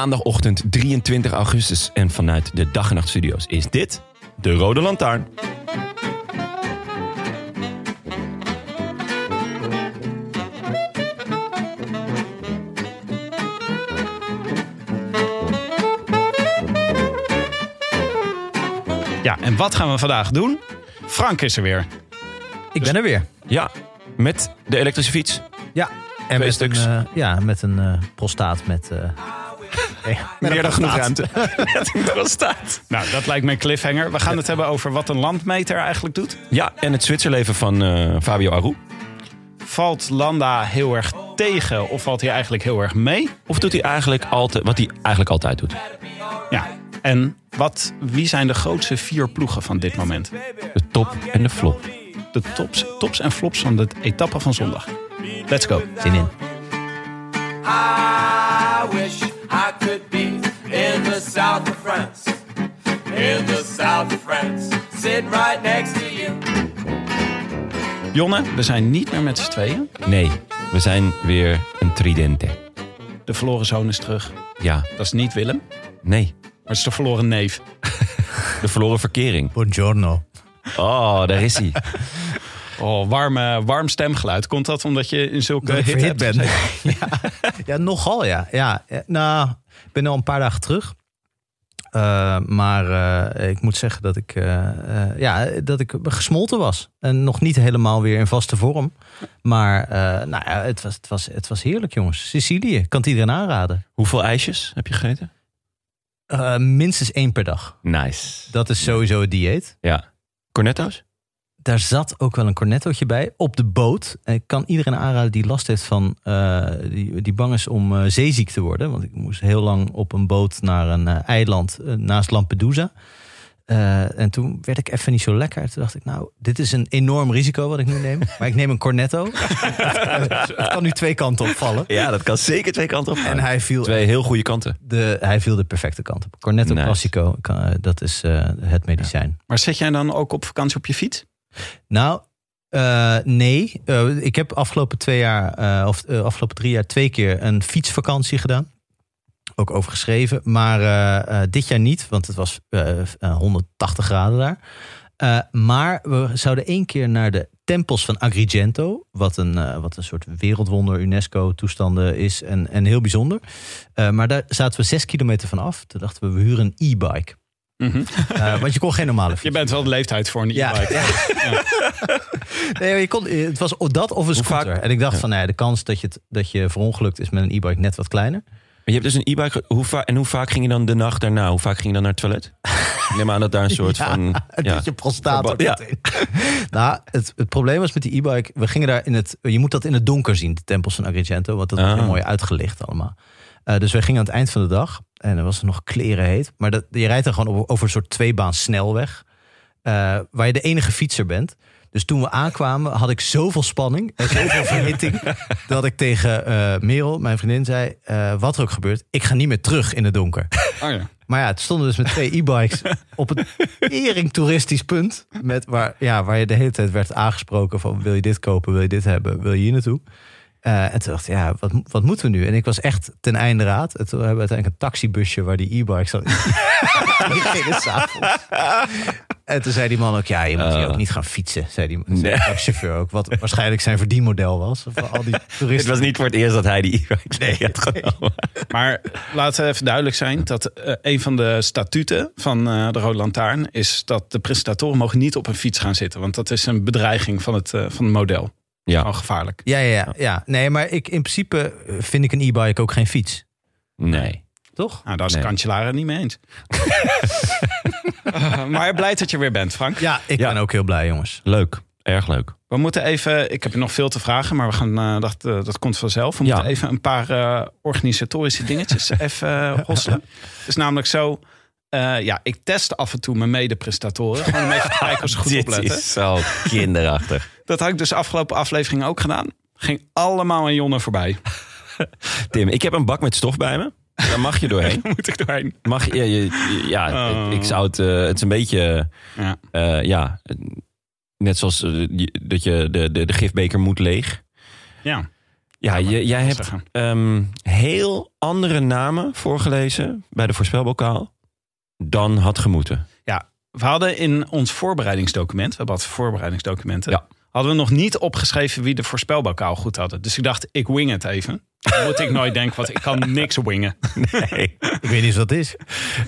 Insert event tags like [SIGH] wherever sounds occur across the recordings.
Maandagochtend 23 augustus en vanuit de Dag en Nacht Studio's is dit de Rode Lantaarn. Ja, en wat gaan we vandaag doen? Frank is er weer. Ik ben er weer. Ja, met de elektrische fiets. Ja. En Twee met stuks. Een, eh, ja, met een eh, prostaat met... eh, met Meer dan genoeg ruimte. Met een prostaat. Nou, dat lijkt me een cliffhanger. We gaan het hebben over wat een landmeter eigenlijk doet. Ja, en het Zwitserleven van eh, Fabio Aru. Valt Landa heel erg tegen of valt hij eigenlijk heel erg mee? Of doet hij eigenlijk altijd wat hij eigenlijk altijd doet? Ja. En wat, wie zijn de grootste vier ploegen van dit moment? De top en de flop. De tops, tops en flops van de etappe van zondag. Let's go. Zin in. I wish I could France. In the south of France. Sitting right next to you. Jonne, we zijn niet meer met z'n tweeën. Nee, we zijn weer een tridente. De verloren zoon is terug. Ja, Dat is niet Willem, nee. maar het is de verloren neef. [LAUGHS] De verloren verkering. Buongiorno. Oh, daar is hij. Oh, warm, eh, warm stemgeluid. Komt dat omdat je in zulke hit verhit hebt ben. gezeten? [LAUGHS] ja. ja, nogal ja. ja. eh, Nou, ik ben al een paar dagen terug. Eh, maar eh, ik moet zeggen dat ik, eh, ja, dat ik gesmolten was. En nog niet helemaal weer in vaste vorm. Maar nou ja, het, was, het, was, het was heerlijk jongens. Sicilië, kan het iedereen aanraden. Hoeveel ijsjes heb je gegeten? Minstens één per dag. Nice. Dat is sowieso het dieet. Ja. Cornetto's? Daar zat ook wel een cornettootje bij op de boot. En ik kan iedereen aanraden die last heeft van, eh, die, die bang is om eh, zeeziek te worden. Want ik moest heel lang op een boot naar een eh, eiland naast Lampedusa. Eh, en toen werd ik even niet zo lekker. Toen dacht ik, nou, dit is een enorm risico wat ik nu neem. Maar ik neem een cornetto. [LAUGHS] Het kan nu twee kanten opvallen. Ja, dat kan zeker twee kanten op. En hij viel, Twee heel goede kanten. de, hij viel de perfecte kant op. Cornetto Nice. Classico, kan, dat is eh, het medicijn. Maar zit jij dan ook op vakantie op je fiets? Nou, eh, nee. Eh, ik heb afgelopen twee jaar, eh, of afgelopen drie jaar, twee keer een fietsvakantie gedaan. Ook over geschreven. Maar dit jaar niet, want het was eh, eh, 180 graden daar. Maar we zouden één keer naar de tempels van Agrigento. Wat een, wat een soort wereldwonder UNESCO-toestanden is. En, en heel bijzonder. Maar daar zaten we zes kilometer van af. Toen dachten we, we huren een e-bike. Eh, want je kon geen normale fiets. Je bent wel de leeftijd voor een Ja, e-bike. ja. Nee, je kon, het was dat of een Hoe scooter. vaak- En ik dacht van, nou ja, de kans dat je, het, dat je verongelukt is met een e-bike net wat kleiner. Maar je hebt dus een e-bike. Hoe en hoe vaak ging je dan de nacht daarna? Hoe vaak ging je dan naar het toilet? Ik neem aan dat daar een [LAUGHS] soort van. Het Ja, dat je prostaat Verba- ook ja. meteen. [LAUGHS] nou, het, het probleem was met die e-bike, we gingen daar in het, je moet dat in het donker zien, de tempels van Agrigento, want dat was Ah. heel mooi uitgelicht allemaal. Eh, dus wij gingen aan het eind van de dag en er was nog kleren heet, maar dat, je rijdt dan gewoon over, over een soort tweebaan snelweg, eh, waar je de enige fietser bent. Dus toen we aankwamen had ik zoveel spanning en zoveel [LAUGHS] verhitting dat ik tegen eh Merel, mijn vriendin, zei: Wat er ook gebeurt, ik ga niet meer terug in het donker. Oh ja. Maar ja, het stonden dus met twee e-bikes [LAUGHS] op het tering toeristisch punt. Met waar, ja, waar je de hele tijd werd aangesproken van wil je dit kopen, wil je dit hebben, wil je hier naartoe. Eh, en toen dacht ik, ja, wat, wat moeten we nu? En ik was echt ten einde raad. En toen hebben we uiteindelijk een taxibusje waar die e-bikes dan die gingen. En toen zei die man ook, ja, je moet hier ook niet gaan fietsen. Zei die, zei Nee. de taxichauffeur ook. Wat waarschijnlijk zijn verdienmodel was. Voor al die [LAUGHS] Het toeristen. was niet voor het eerst dat hij die e-bike nee, had genomen. [LAUGHS] Maar laten we even duidelijk zijn dat eh, een van de statuten van eh, de Rode Lantaarn is dat de presentatoren mogen niet op een fiets gaan zitten. Want dat is een bedreiging van het, eh, van het model. Ja. Gewoon gevaarlijk. Ja, ja, ja, ja. Nee, maar ik, in principe vind ik een e-bike ook geen fiets. Nee. Toch? Nou, daar is Nee. Niet mee eens. [LAUGHS] Eh, maar blij dat je weer bent, Frank. Ja, ik Ja. ben ook heel blij, jongens. Leuk, erg leuk. We moeten even, ik heb nog veel te vragen, maar we gaan, eh, dat, eh, dat komt vanzelf. We Ja. moeten even een paar eh, organisatorische dingetjes [LAUGHS] even eh, hosselen. Het is namelijk zo, eh, ja, ik test af en toe mijn mede-prestatoren. Gewoon om even te kijken of ze goed [LAUGHS] Dit opletten. is zo kinderachtig. [LAUGHS] Dat had ik dus afgelopen aflevering ook gedaan. Ging allemaal aan Jonne voorbij. [LAUGHS] Tim, ik heb een bak met stof bij me. Daar mag je doorheen. Moet ik doorheen. Mag je, je- je- ja, Oh. ik, ik zou het, eh, het is een beetje, Ja. eh, ja, net zoals dat je de, de, de gifbeker moet leeg. ja. Ja, je, jij hebt ehm, heel andere namen voorgelezen bij de voorspelbokaal dan had gemoeten. Ja, we hadden in ons voorbereidingsdocument, we hebben wat voorbereidingsdocumenten, Ja. hadden we nog niet opgeschreven wie de voorspelbokaal goed hadden. Dus ik dacht, ik wing het even. Dan moet ik nooit denken, want ik kan niks wingen. [LAUGHS] Nee. Ik weet niet wat dat is.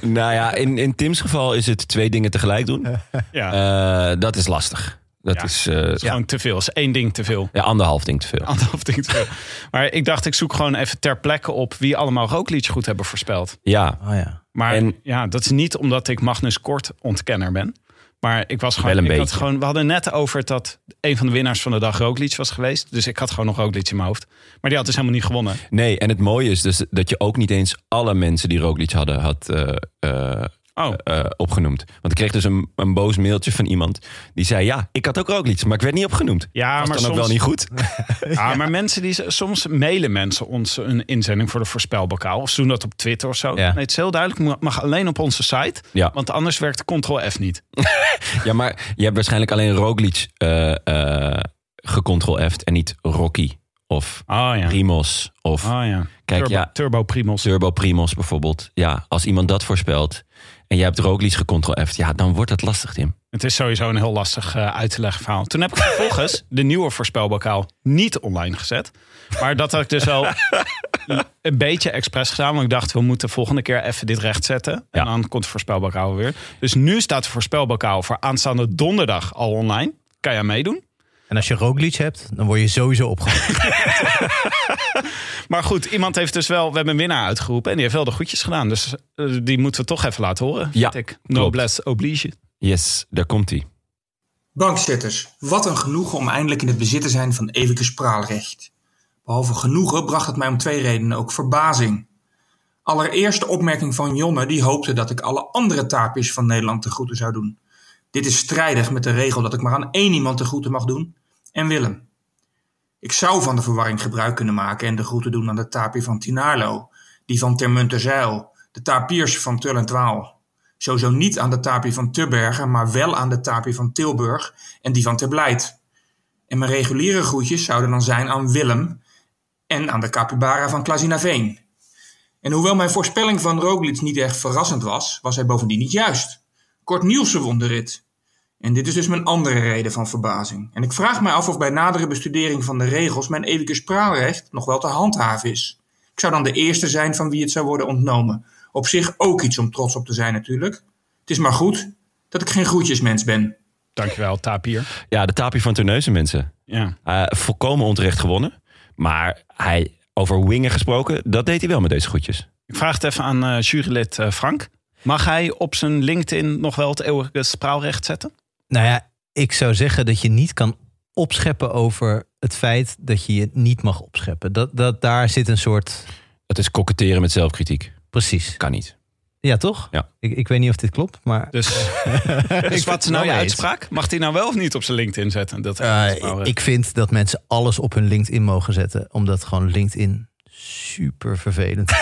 nou ja, in, in Tim's geval is het twee dingen tegelijk doen. [LAUGHS] Ja, Eh, dat is lastig. Dat Ja. is eh, het is gewoon te veel. Het is één ding te veel. ja, anderhalf ding te veel. Anderhalf ding te veel. Maar ik dacht, ik zoek gewoon even ter plekke op wie allemaal Roglic goed hebben voorspeld. Ja, Oh ja. Maar En- ja, dat is niet omdat ik Magnus Kort ontkenner ben. Maar ik was gewoon, Wel een ik had gewoon. We hadden net over dat een van de winnaars van de dag Roglic was geweest. Dus ik had gewoon nog Roglic in mijn hoofd. Maar die had dus helemaal niet gewonnen. nee. En het mooie is dus dat je ook niet eens alle mensen die Roglic hadden had eh, eh, Oh, eh, opgenoemd. Want ik kreeg dus een, een boos mailtje van iemand die zei: Ja, ik had ook Roglic, maar ik werd niet opgenoed. ja, Was maar dan ook soms, wel niet goed? [LAUGHS] Ja, maar mensen die soms mailen mensen ons een inzending voor de voorspelbokaal. Of ze doen dat op Twitter of zo. Ja. Nee, het is heel duidelijk. mag- alleen op onze site. Ja. Want anders werkt Ctrl-F niet. [LAUGHS] Ja, maar je hebt waarschijnlijk alleen Roglic eh eh gecontrol-F'd en niet Rocky of Oh ja. Primos of Oh ja. Kijk, Turbo, ja. Turbo Primos. Turbo Primos bijvoorbeeld. Ja, als iemand dat voorspelt en jij hebt Roglic gecontrol-F'd, ja, dan wordt het lastig, Tim. Het is sowieso een heel lastig eh, uit te leggen verhaal. Toen heb ik vervolgens [LAUGHS] de nieuwe voorspelbokaal niet online gezet. Maar dat had ik dus wel [LAUGHS] een beetje expres gedaan. Want ik dacht, we moeten volgende keer even dit rechtzetten. En Ja. dan komt de voorspelbokaal weer. Dus nu staat de voorspelbokaal voor aanstaande donderdag al online. Kan jij meedoen? En als je Roglic hebt, dan word je sowieso opgehaald. [LAUGHS] [LAUGHS] Maar goed, iemand heeft dus wel... We hebben een winnaar uitgeroepen en die heeft wel de goedjes gedaan. Dus eh, die moeten we toch even laten horen. Ja, vind ik. klopt. Noblesse oblige. Yes, daar komt hij. Bankzitters, wat een genoegen om eindelijk in het bezit te zijn van eeuwige spraalrecht. Behalve genoegen bracht het mij om twee redenen ook verbazing. Allereerst de opmerking van Jonne die hoopte dat ik alle andere taapjes van Nederland de groeten zou doen. Dit is strijdig met de regel dat ik maar aan één iemand de groeten mag doen, en Willem. Ik zou van de verwarring gebruik kunnen maken en de groeten doen aan de tapie van Tinarlo, die van Termunterzeil, de tapiers van Tull en Twaal. Sowieso niet aan de tapie van Tubbergen, maar wel aan de tapie van Tilburg en die van Terblijd. En mijn reguliere groetjes zouden dan zijn aan Willem en aan de capybara van Klazinaveen. En hoewel mijn voorspelling van Roglic niet echt verrassend was, was hij bovendien niet juist. Kort Nielsen won de rit. En dit is dus mijn andere reden van verbazing. En ik vraag mij af of bij nadere bestudering van de regels mijn eeuwige spraalrecht nog wel te handhaven is. Ik zou dan de eerste zijn van wie het zou worden ontnomen. Op zich ook iets om trots op te zijn natuurlijk. Het is maar goed dat ik geen groetjesmens ben. Dankjewel, tapier. Ja, de tapie van Terneuzen, mensen. Ja. Eh, volkomen onterecht gewonnen. Maar hij, over wingen gesproken, dat deed hij wel met deze goedjes. Ik vraag het even aan eh, jurylid eh, Frank. Mag hij op zijn LinkedIn nog wel het eeuwige spraalrecht zetten? Nou ja, ik zou zeggen dat je niet kan opscheppen over het feit dat je je niet mag opscheppen. Dat, dat, daar zit een soort... Het is koketteren met zelfkritiek. Precies. Kan niet. Ja, toch? Ja. Ik, ik weet niet of dit klopt, maar... Dus, [LAUGHS] dus wat is nou je uitspraak? Mag hij nou wel of niet op zijn LinkedIn zetten? Dat Eh, ik vind dat mensen alles op hun LinkedIn mogen zetten. Omdat gewoon LinkedIn super vervelend.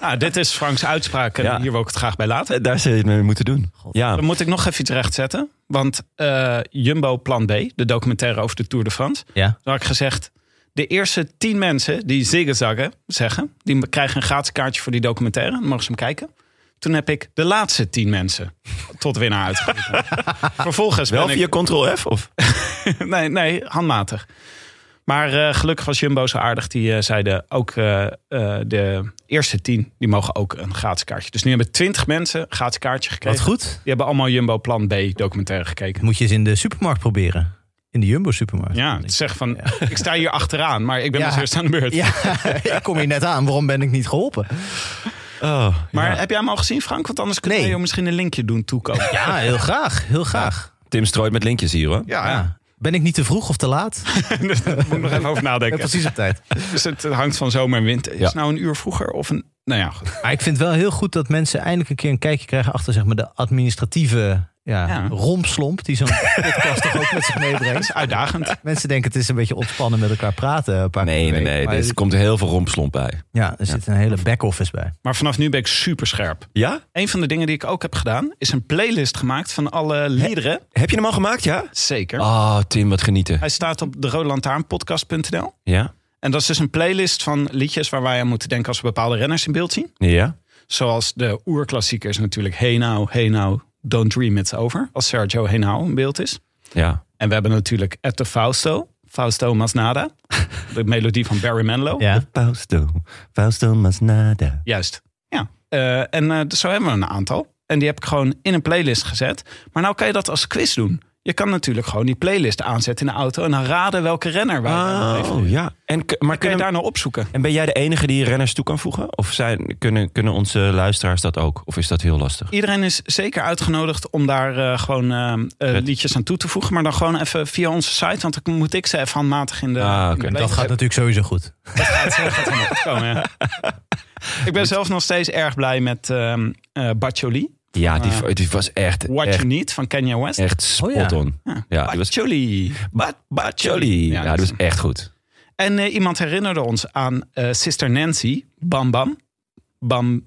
Ah, [LAUGHS] dit is Franks uitspraak en Ja. hier wil ik het graag bij laten. Daar zou je het mee moeten doen. Ja, Dan moet ik nog even iets rechtzetten. Want eh, Jumbo Plan B, de documentaire over de Tour de France. Ja. Daar had ik gezegd, de eerste tien mensen die zigzaggen zeggen... die krijgen een gratis kaartje voor die documentaire. Dan mogen ze hem kijken. Toen heb ik de laatste tien mensen tot winnaar uitgeroepen. [LAUGHS] Vervolgens wel ben via ik... Ctrl-F? Of? [LAUGHS] nee, nee, handmatig. Maar eh, gelukkig was Jumbo zo aardig. Die eh, zeiden ook eh, de eerste tien, die mogen ook een gratis kaartje. Dus nu hebben twintig mensen een gratis kaartje gekregen. Wat goed. Die hebben allemaal Jumbo Plan B documentaire gekeken. Moet je eens in de supermarkt proberen. in de Jumbo-supermarkt. Ja, het zeggen van, [LAUGHS] ik sta hier achteraan, maar ik ben Ja. als eerst aan de beurt. Ja, [LAUGHS] ik kom hier net aan. Waarom ben ik niet geholpen? Oh, Maar ja. heb jij hem al gezien, Frank? Want anders Nee. we je misschien een linkje doen toekomen. Ja, heel graag. Heel graag. Tim strooit met linkjes hier hoor. Ja, Ja. Ben ik niet te vroeg of te laat? [LAUGHS] dus daar moet ik nog even over nadenken. precies op tijd. Dus het hangt van zomer en winter. Is het nou een uur vroeger of een... Nou ja, goed. Maar ik vind het wel heel goed dat mensen eindelijk een keer een kijkje krijgen achter zeg maar, de administratieve ja, Ja. rompslomp die zo'n [LAUGHS] podcast toch ook met zich dat meebrengt. is uitdagend. Mensen denken het is een beetje ontspannen met elkaar praten. Een paar Nee, nee, nee. Er komt heel veel rompslomp bij. Ja, er zit een hele back-office bij. Maar vanaf nu ben ik super scherp. Ja? Een van de dingen die ik ook heb gedaan, is een playlist gemaakt van alle liederen. Heb je hem al gemaakt, ja? Zeker. Oh, Tim, wat genieten. Hij staat op de rodelantaarnpodcast.nl. Ja? En dat is dus een playlist van liedjes waar wij aan moeten denken als we bepaalde renners in beeld zien. Ja? Zoals de oerklassiekers natuurlijk Hey Now, Hey Now, Don't Dream It's Over. Als Sergio Hey Now in beeld is. Ja. En we hebben natuurlijk At the Fausto, Fausto Masnada. [LAUGHS] de melodie van Barry Manilow. Ja. Fausto, Fausto Masnada. Juist. Ja. Eh, en eh, zo hebben we een aantal. En die heb ik gewoon in een playlist gezet. Maar nou kan je dat als quiz doen. Je kan natuurlijk gewoon die playlist aanzetten in de auto... en dan raden welke renner wij hebben. Oh, ja. En, maar Kun je daar nou opzoeken? en ben jij de enige die renners toe kan voegen? Of zijn, kunnen, kunnen onze luisteraars dat ook? Of is dat heel lastig? Iedereen is zeker uitgenodigd om daar eh, gewoon eh, eh, liedjes aan toe te voegen. Maar dan gewoon even via onze site. Want dan moet ik ze even handmatig in de. Ah, in de Dat gaat natuurlijk sowieso goed. Dat gaat, helemaal goed komen, ja. [LAUGHS] Ik ben zelf nog steeds erg blij met Baccioli. Ja, die, Ah. die was echt, What echt, You Need van Kanye West. echt spot Oh, ja. on. Ja, die was Baccioli. Ba- Baccioli. Ja, Ja, die was echt goed. En eh, iemand herinnerde ons aan eh, Sister Nancy. Bam Bam. Bam.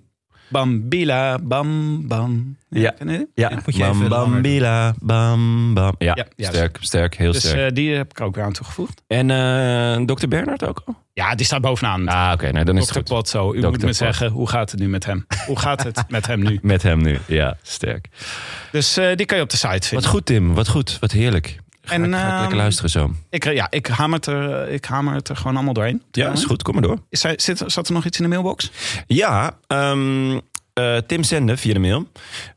Bambila. Bam Bam. Ja. Ja, moet je bam, even langer bam, bam. Ja, Ja, sterk, sterk, heel Dus sterk. eh, die heb ik ook weer aan toegevoegd. en eh Dr. Bernard ook al? Ja, die staat bovenaan. Ah, oké, nou, dan is het goed. Potso, u Dr. moet me zeggen, hoe gaat het nu met hem? Hoe gaat het [LAUGHS] met hem nu? Met hem nu, ja, sterk. Dus eh, die kan je op de site Wat vinden. goed, Tim, wat goed, wat heerlijk. Ga, En, ik, ga ik ehm, lekker luisteren zo. Ik, eh, ja, ik hamer, het er, ik hamer het er gewoon allemaal doorheen. Ja, is goed, kom maar door. Is zit, zat er nog iets in de mailbox? Ja, ehm, eh, Tim zende via de mail.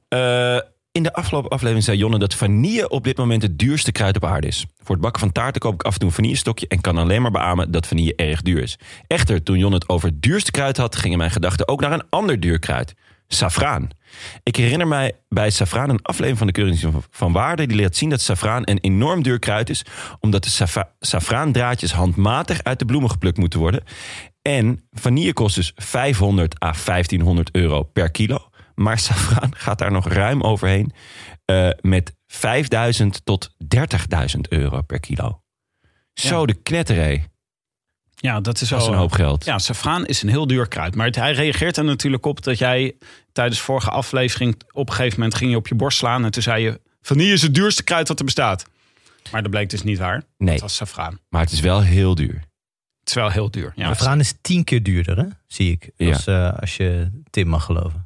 Eh, in de afgelopen aflevering zei Jonne dat vanille op dit moment het duurste kruid op aarde is. Voor het bakken van taarten koop ik af en toe een vanillestokje en kan alleen maar beamen dat vanille erg duur is. Echter, toen Jonne het over het duurste kruid had, gingen mijn gedachten ook naar een ander duur kruid. Safraan. Ik herinner mij bij safraan een aflevering van de Keuring van- Waarde. Die laat zien dat safraan een enorm duur kruid is. Omdat de safa- safraandraadjes handmatig uit de bloemen geplukt moeten worden. En vanille kost dus 500 à 1500 euro per kilo. Maar safraan [LAUGHS] gaat daar nog ruim overheen. eh, met 5000 tot 30.000 euro per kilo. Zo Ja. de knetteré. Ja, dat is Dat is wel een hoop geld. Ja, safraan is een heel duur kruid. Maar het- hij reageert er natuurlijk op dat jij tijdens vorige aflevering... op een gegeven moment ging je op je borst slaan... en toen zei je, vanille is het duurste kruid dat er bestaat. Maar dat bleek dus niet waar. Nee, Het was safraan. maar het is wel heel duur. Het is wel heel duur. Ja, Safraan is tien keer duurder, hè? zie ik. Ja. Als, eh, als je Tim mag geloven.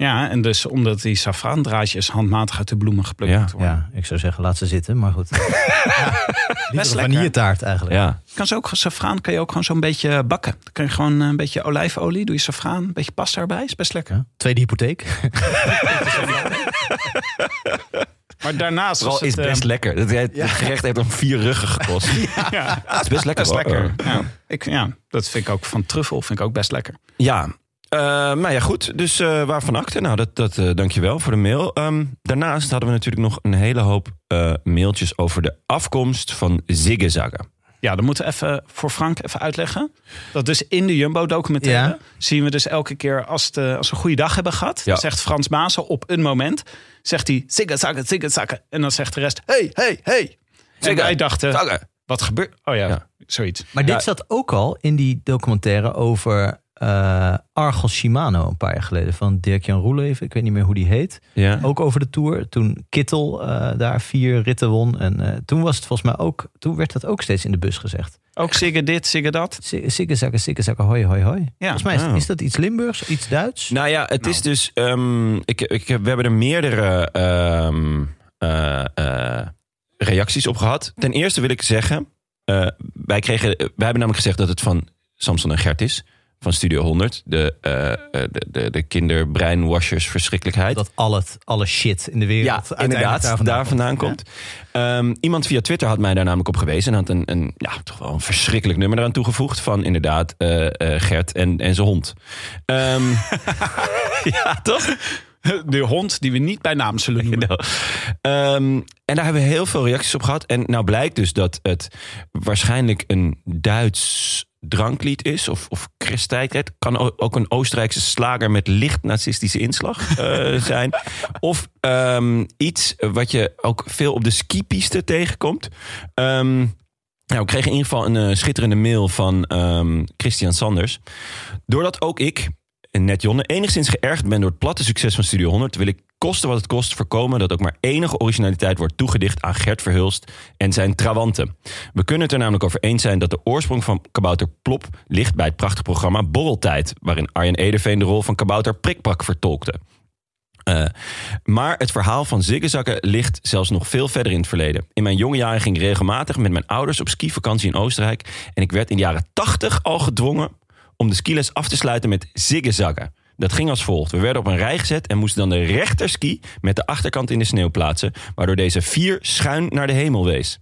Ja en dus omdat die safraandraadjes handmatig uit de bloemen geplukt Ja, worden. Ja, ik zou zeggen, laat ze zitten. Maar goed. [LAUGHS] ja, Best vanilletaart eigenlijk. Ja, Kan ze ook, safraan kan je ook gewoon zo'n beetje bakken. Dan kan je gewoon een beetje olijfolie, doe je safraan, een beetje pasta erbij. Is best lekker. Ja. Tweede hypotheek. [LAUGHS] Maar daarnaast Vooral is het, best eh, lekker. Het, het gerecht heeft om vier ruggen gekost. ja. [LAUGHS] ja, het is best lekker. best lekker. Ja. Ik, ja, dat vind ik ook van truffel, vind ik ook best lekker. Ja, eh, maar ja, goed. Dus eh, waarvan akte? Nou, dat, dat eh, dankjewel voor de mail. Ehm, daarnaast hadden we natuurlijk nog een hele hoop eh, mailtjes over de afkomst van Ziggezaggen. Ja, dan moeten we even voor Frank even uitleggen. Dat dus in de Jumbo-documentaire Ja. zien we dus elke keer als, eh, als we een goede dag hebben gehad. Ja. Zegt Frans Maassen op een moment, zegt hij ziggezakken, ziggezakken. En dan zegt de rest, hey, hey, hey. En wij dachten, wat gebeurt? Oh ja, Ja. zoiets. Maar dit zat ook al in die documentaire over eh Argos Shimano een paar jaar geleden. Van Dirk-Jan Roeleven. Ik weet niet meer hoe die heet. Ja. Ook over de Tour. Toen Kittel eh, daar vier ritten won. En eh, toen was het volgens mij ook... Toen werd dat ook steeds in de bus gezegd. Ook ziggen dit, ziggen dat. Sikkezakken, sikkezakken, hoi, hoi, hoi. Ja. Volgens mij is, Oh. is dat iets Limburgs, iets Duits? Nou ja, het is dus. ehm, ik, ik, we hebben er meerdere ehm, eh, eh, reacties op gehad. Ten eerste wil ik zeggen. wij, kregen, wij hebben namelijk gezegd dat het van Samson en Gert is. Van Studio 100. De, eh, eh, de, de, de kinderbreinwashers verschrikkelijkheid. Dat al het, alle shit in de wereld Ja, uiteindelijk inderdaad, daar vandaan, komt. Ehm, iemand via Twitter had mij daar namelijk op gewezen... en had een, een ja, toch wel een verschrikkelijk nummer eraan toegevoegd... van inderdaad eh, eh, Gert en, en zijn hond. Ehm, [LAUGHS] ja, toch? De hond die we niet bij naam zullen noemen. Nou, [LAUGHS] ehm, en daar hebben we heel veel reacties op gehad. En nou blijkt dus dat het waarschijnlijk een Duits dranklied is. Of, of christijkheid. Kan ook een Oostenrijkse slager met licht nazistische inslag eh, [LAUGHS] zijn. Of ehm, iets wat je ook veel op de skipiste tegenkomt. Ehm, nou, ik kreeg in ieder geval een eh, schitterende mail van ehm, Christian Sanders. Doordat ook ik, en net Jonne, enigszins geërgerd ben door het platte succes van Studio 100... wil ik koste wat het kost voorkomen dat ook maar enige originaliteit wordt toegedicht aan Gert Verhulst en zijn trawanten. We kunnen het er namelijk over eens zijn dat de oorsprong van Kabouter Plop ligt bij het prachtige programma Borreltijd, waarin Arjen Ederveen de rol van Kabouter Prikpak vertolkte. Eh, maar het verhaal van ziggezakken ligt zelfs nog veel verder in het verleden. In mijn jonge jaren ging ik regelmatig met mijn ouders op skivakantie in Oostenrijk. En ik werd in de jaren 80 al gedwongen om de skiles af te sluiten met ziggezaggen. Dat ging als volgt. We werden op een rij gezet en moesten dan de rechterski met de achterkant in de sneeuw plaatsen. Waardoor deze vier schuin naar de hemel wees.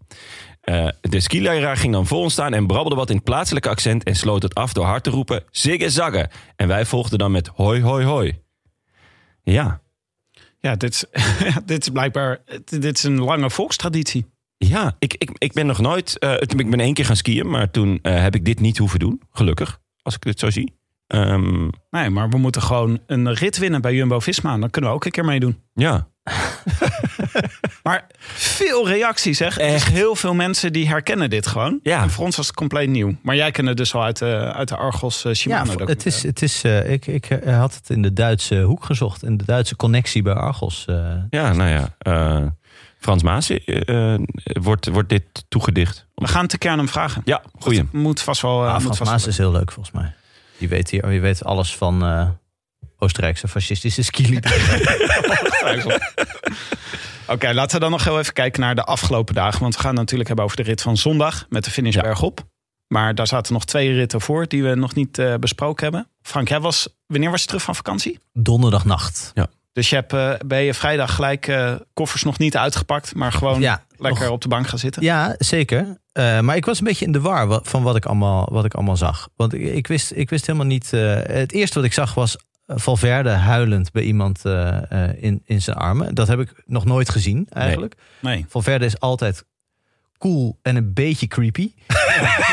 Eh, de skileraar ging dan voor ons staan en brabbelde wat in het plaatselijke accent. En sloot het af door hard te roepen ziggezaggen. En wij volgden dan met hoi hoi hoi. Ja, Ja, dit is, [LAUGHS] dit is blijkbaar dit is een lange volkstraditie. Ja, ik, ik, ik ben nog nooit. eh, ik ben één keer gaan skiën, maar toen eh, heb ik dit niet hoeven doen. Gelukkig, als ik dit zo zie. Ehm, Nee, maar we moeten gewoon een rit winnen bij Jumbo-Visma. Dan kunnen we ook een keer meedoen. ja. [LAUGHS] Maar veel reacties, zeg. Echt heel veel mensen die herkennen dit gewoon. Ja. En voor ons was het compleet nieuw. Maar jij kent het dus al uit, de uit de Argos uh, Ja, Shimano. het is, het is, eh, ik, ik eh, had het in de Duitse hoek gezocht. In de Duitse connectie bij Argos. eh. ja, nou ja. eh, Frans Maas eh, eh, wordt, wordt dit toegedicht. We gaan keer aan hem vragen. Ja, goeie. Dat moet vast wel... eh, Ah, moet Frans vast Maas wel- is heel leuk volgens mij. Die weet, hier, die weet alles van eh, Oostenrijkse fascistische skilieden. [LAUGHS] Oké, laten we dan nog heel even kijken naar de afgelopen dagen. Want we gaan het natuurlijk hebben over de rit van zondag met de finish Ja. bergop. Maar daar zaten nog twee ritten voor die we nog niet eh, besproken hebben. Frank, jij was, wanneer was je terug van vakantie? Donderdagnacht. Dus je hebt, eh, ben je vrijdag gelijk eh, koffers nog niet uitgepakt, maar gewoon Ja, lekker nog- op de bank gaan zitten? Ja, zeker. Eh, maar ik was een beetje in de war wa- van wat ik allemaal, wat ik allemaal zag. Want ik, ik, wist, ik wist helemaal niet. eh, het eerste wat ik zag was Valverde huilend bij iemand eh, eh, in, in zijn armen. Dat heb ik nog nooit gezien eigenlijk. Nee. Valverde is altijd cool en een beetje creepy. [LAUGHS]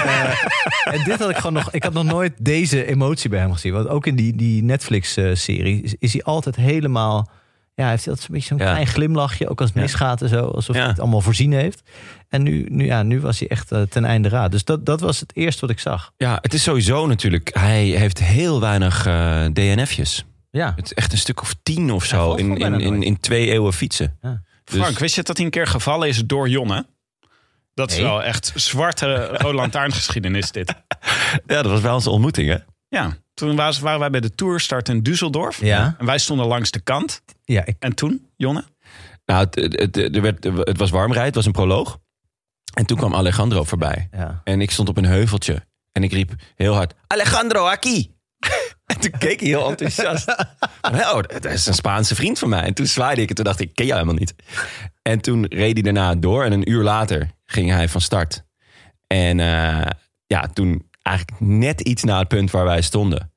Eh, en dit had ik gewoon nog. Ik had nog nooit deze emotie bij hem gezien. Want ook in die, die Netflix-serie is, is hij altijd helemaal. Ja, hij heeft altijd een beetje zo'n Ja. klein glimlachje. Ook als het Ja. misgaat en zo. Alsof Ja. hij het allemaal voorzien heeft. En nu, nu, ja, nu was hij echt eh, ten einde raad. Dus dat, dat was het eerste wat ik zag. Ja, het is sowieso natuurlijk. Hij heeft heel weinig eh, DNF'jes. Ja, Het is echt een stuk of tien of zo in, in, in, twee eeuwen fietsen. Ja. Dus- Frank, wist je dat hij een keer gevallen is door Jonne? Dat is Nee. wel echt zwarte rode lantaarngeschiedenis dit. [LAUGHS] Ja, dat was wel onze ontmoeting, hè? Ja, toen was- waren wij bij de Tourstart in Düsseldorf. Ja. En wij stonden langs de kant. ja ik, En toen, Jonne? Nou, het, het, het, er werd, het was warm rijden, het was een proloog. En toen kwam Alejandro voorbij. ja. En ik stond op een heuveltje. En ik riep heel hard, Alejandro, aquí! [LAUGHS] En toen keek hij heel enthousiast. [LAUGHS] Oh, dat is een Spaanse vriend van mij. En toen zwaaide ik en toen dacht ik, ik ken jou helemaal niet. En toen reed hij daarna door. En een uur later ging hij van start. En eh, ja, toen eigenlijk net iets na het punt waar wij stonden.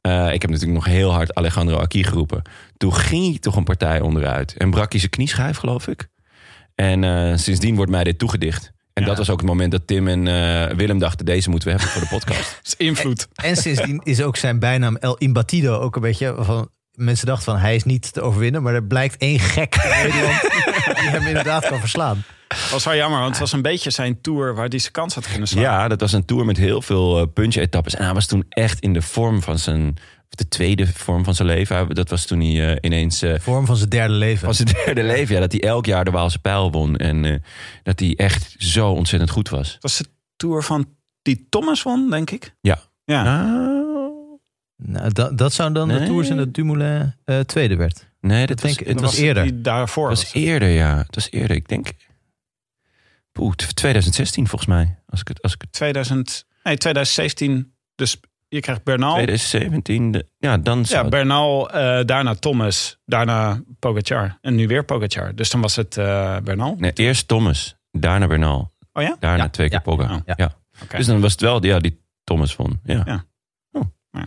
Eh, ik heb natuurlijk nog heel hard Alejandro Aki geroepen. Toen ging hij toch een partij onderuit. En brak hij zijn knieschijf, geloof ik. En eh, sindsdien wordt mij dit toegedicht. En Ja. dat was ook het moment dat Tim en eh, Willem dachten... deze moeten we hebben voor de podcast. Dat [LAUGHS] is invloed. En sindsdien is ook zijn bijnaam El Imbatido ook een beetje van. Mensen dachten van hij is niet te overwinnen, maar er blijkt één gek in Nederland die hem inderdaad kan verslaan. Dat was wel jammer, want het was een beetje zijn tour waar hij zijn kans had kunnen slaan. Ja, dat was een tour met heel veel eh, punch-etappes. En hij was toen echt in de vorm van zijn... de tweede vorm van zijn leven. Dat was toen hij eh, ineens... eh, Vorm van zijn derde leven. van zijn [LAUGHS] derde leven, ja, dat hij elk jaar de Waalse pijl won. En eh, dat hij echt zo ontzettend goed was. Het was de tour van die Thomas won, denk ik. Ja. Ja. Nou, dat, dat zou dan de tour zijn dat Dumoulin eh, tweede werd. nee, dat denk was, ik- het dat was, was eerder. Die daarvoor het was. was eerder, ja. Het was eerder, ik denk... Poeh, 2016 volgens mij. Als ik het, als ik het, 2000, nee, 2017, dus je krijgt Bernal. 2017. de- Ja, dan Ja, Bernal, eh, daarna Thomas, daarna Pogacar. En nu weer Pogacar. Dus dan was het eh, Bernal. Nee, eerst Thomas, daarna Bernal, Oh ja? daarna Ja, twee keer ja, Pogga. oh, ja. Dus dan was het wel ja, die Thomas won. Ja. Ja. Oh. Ja.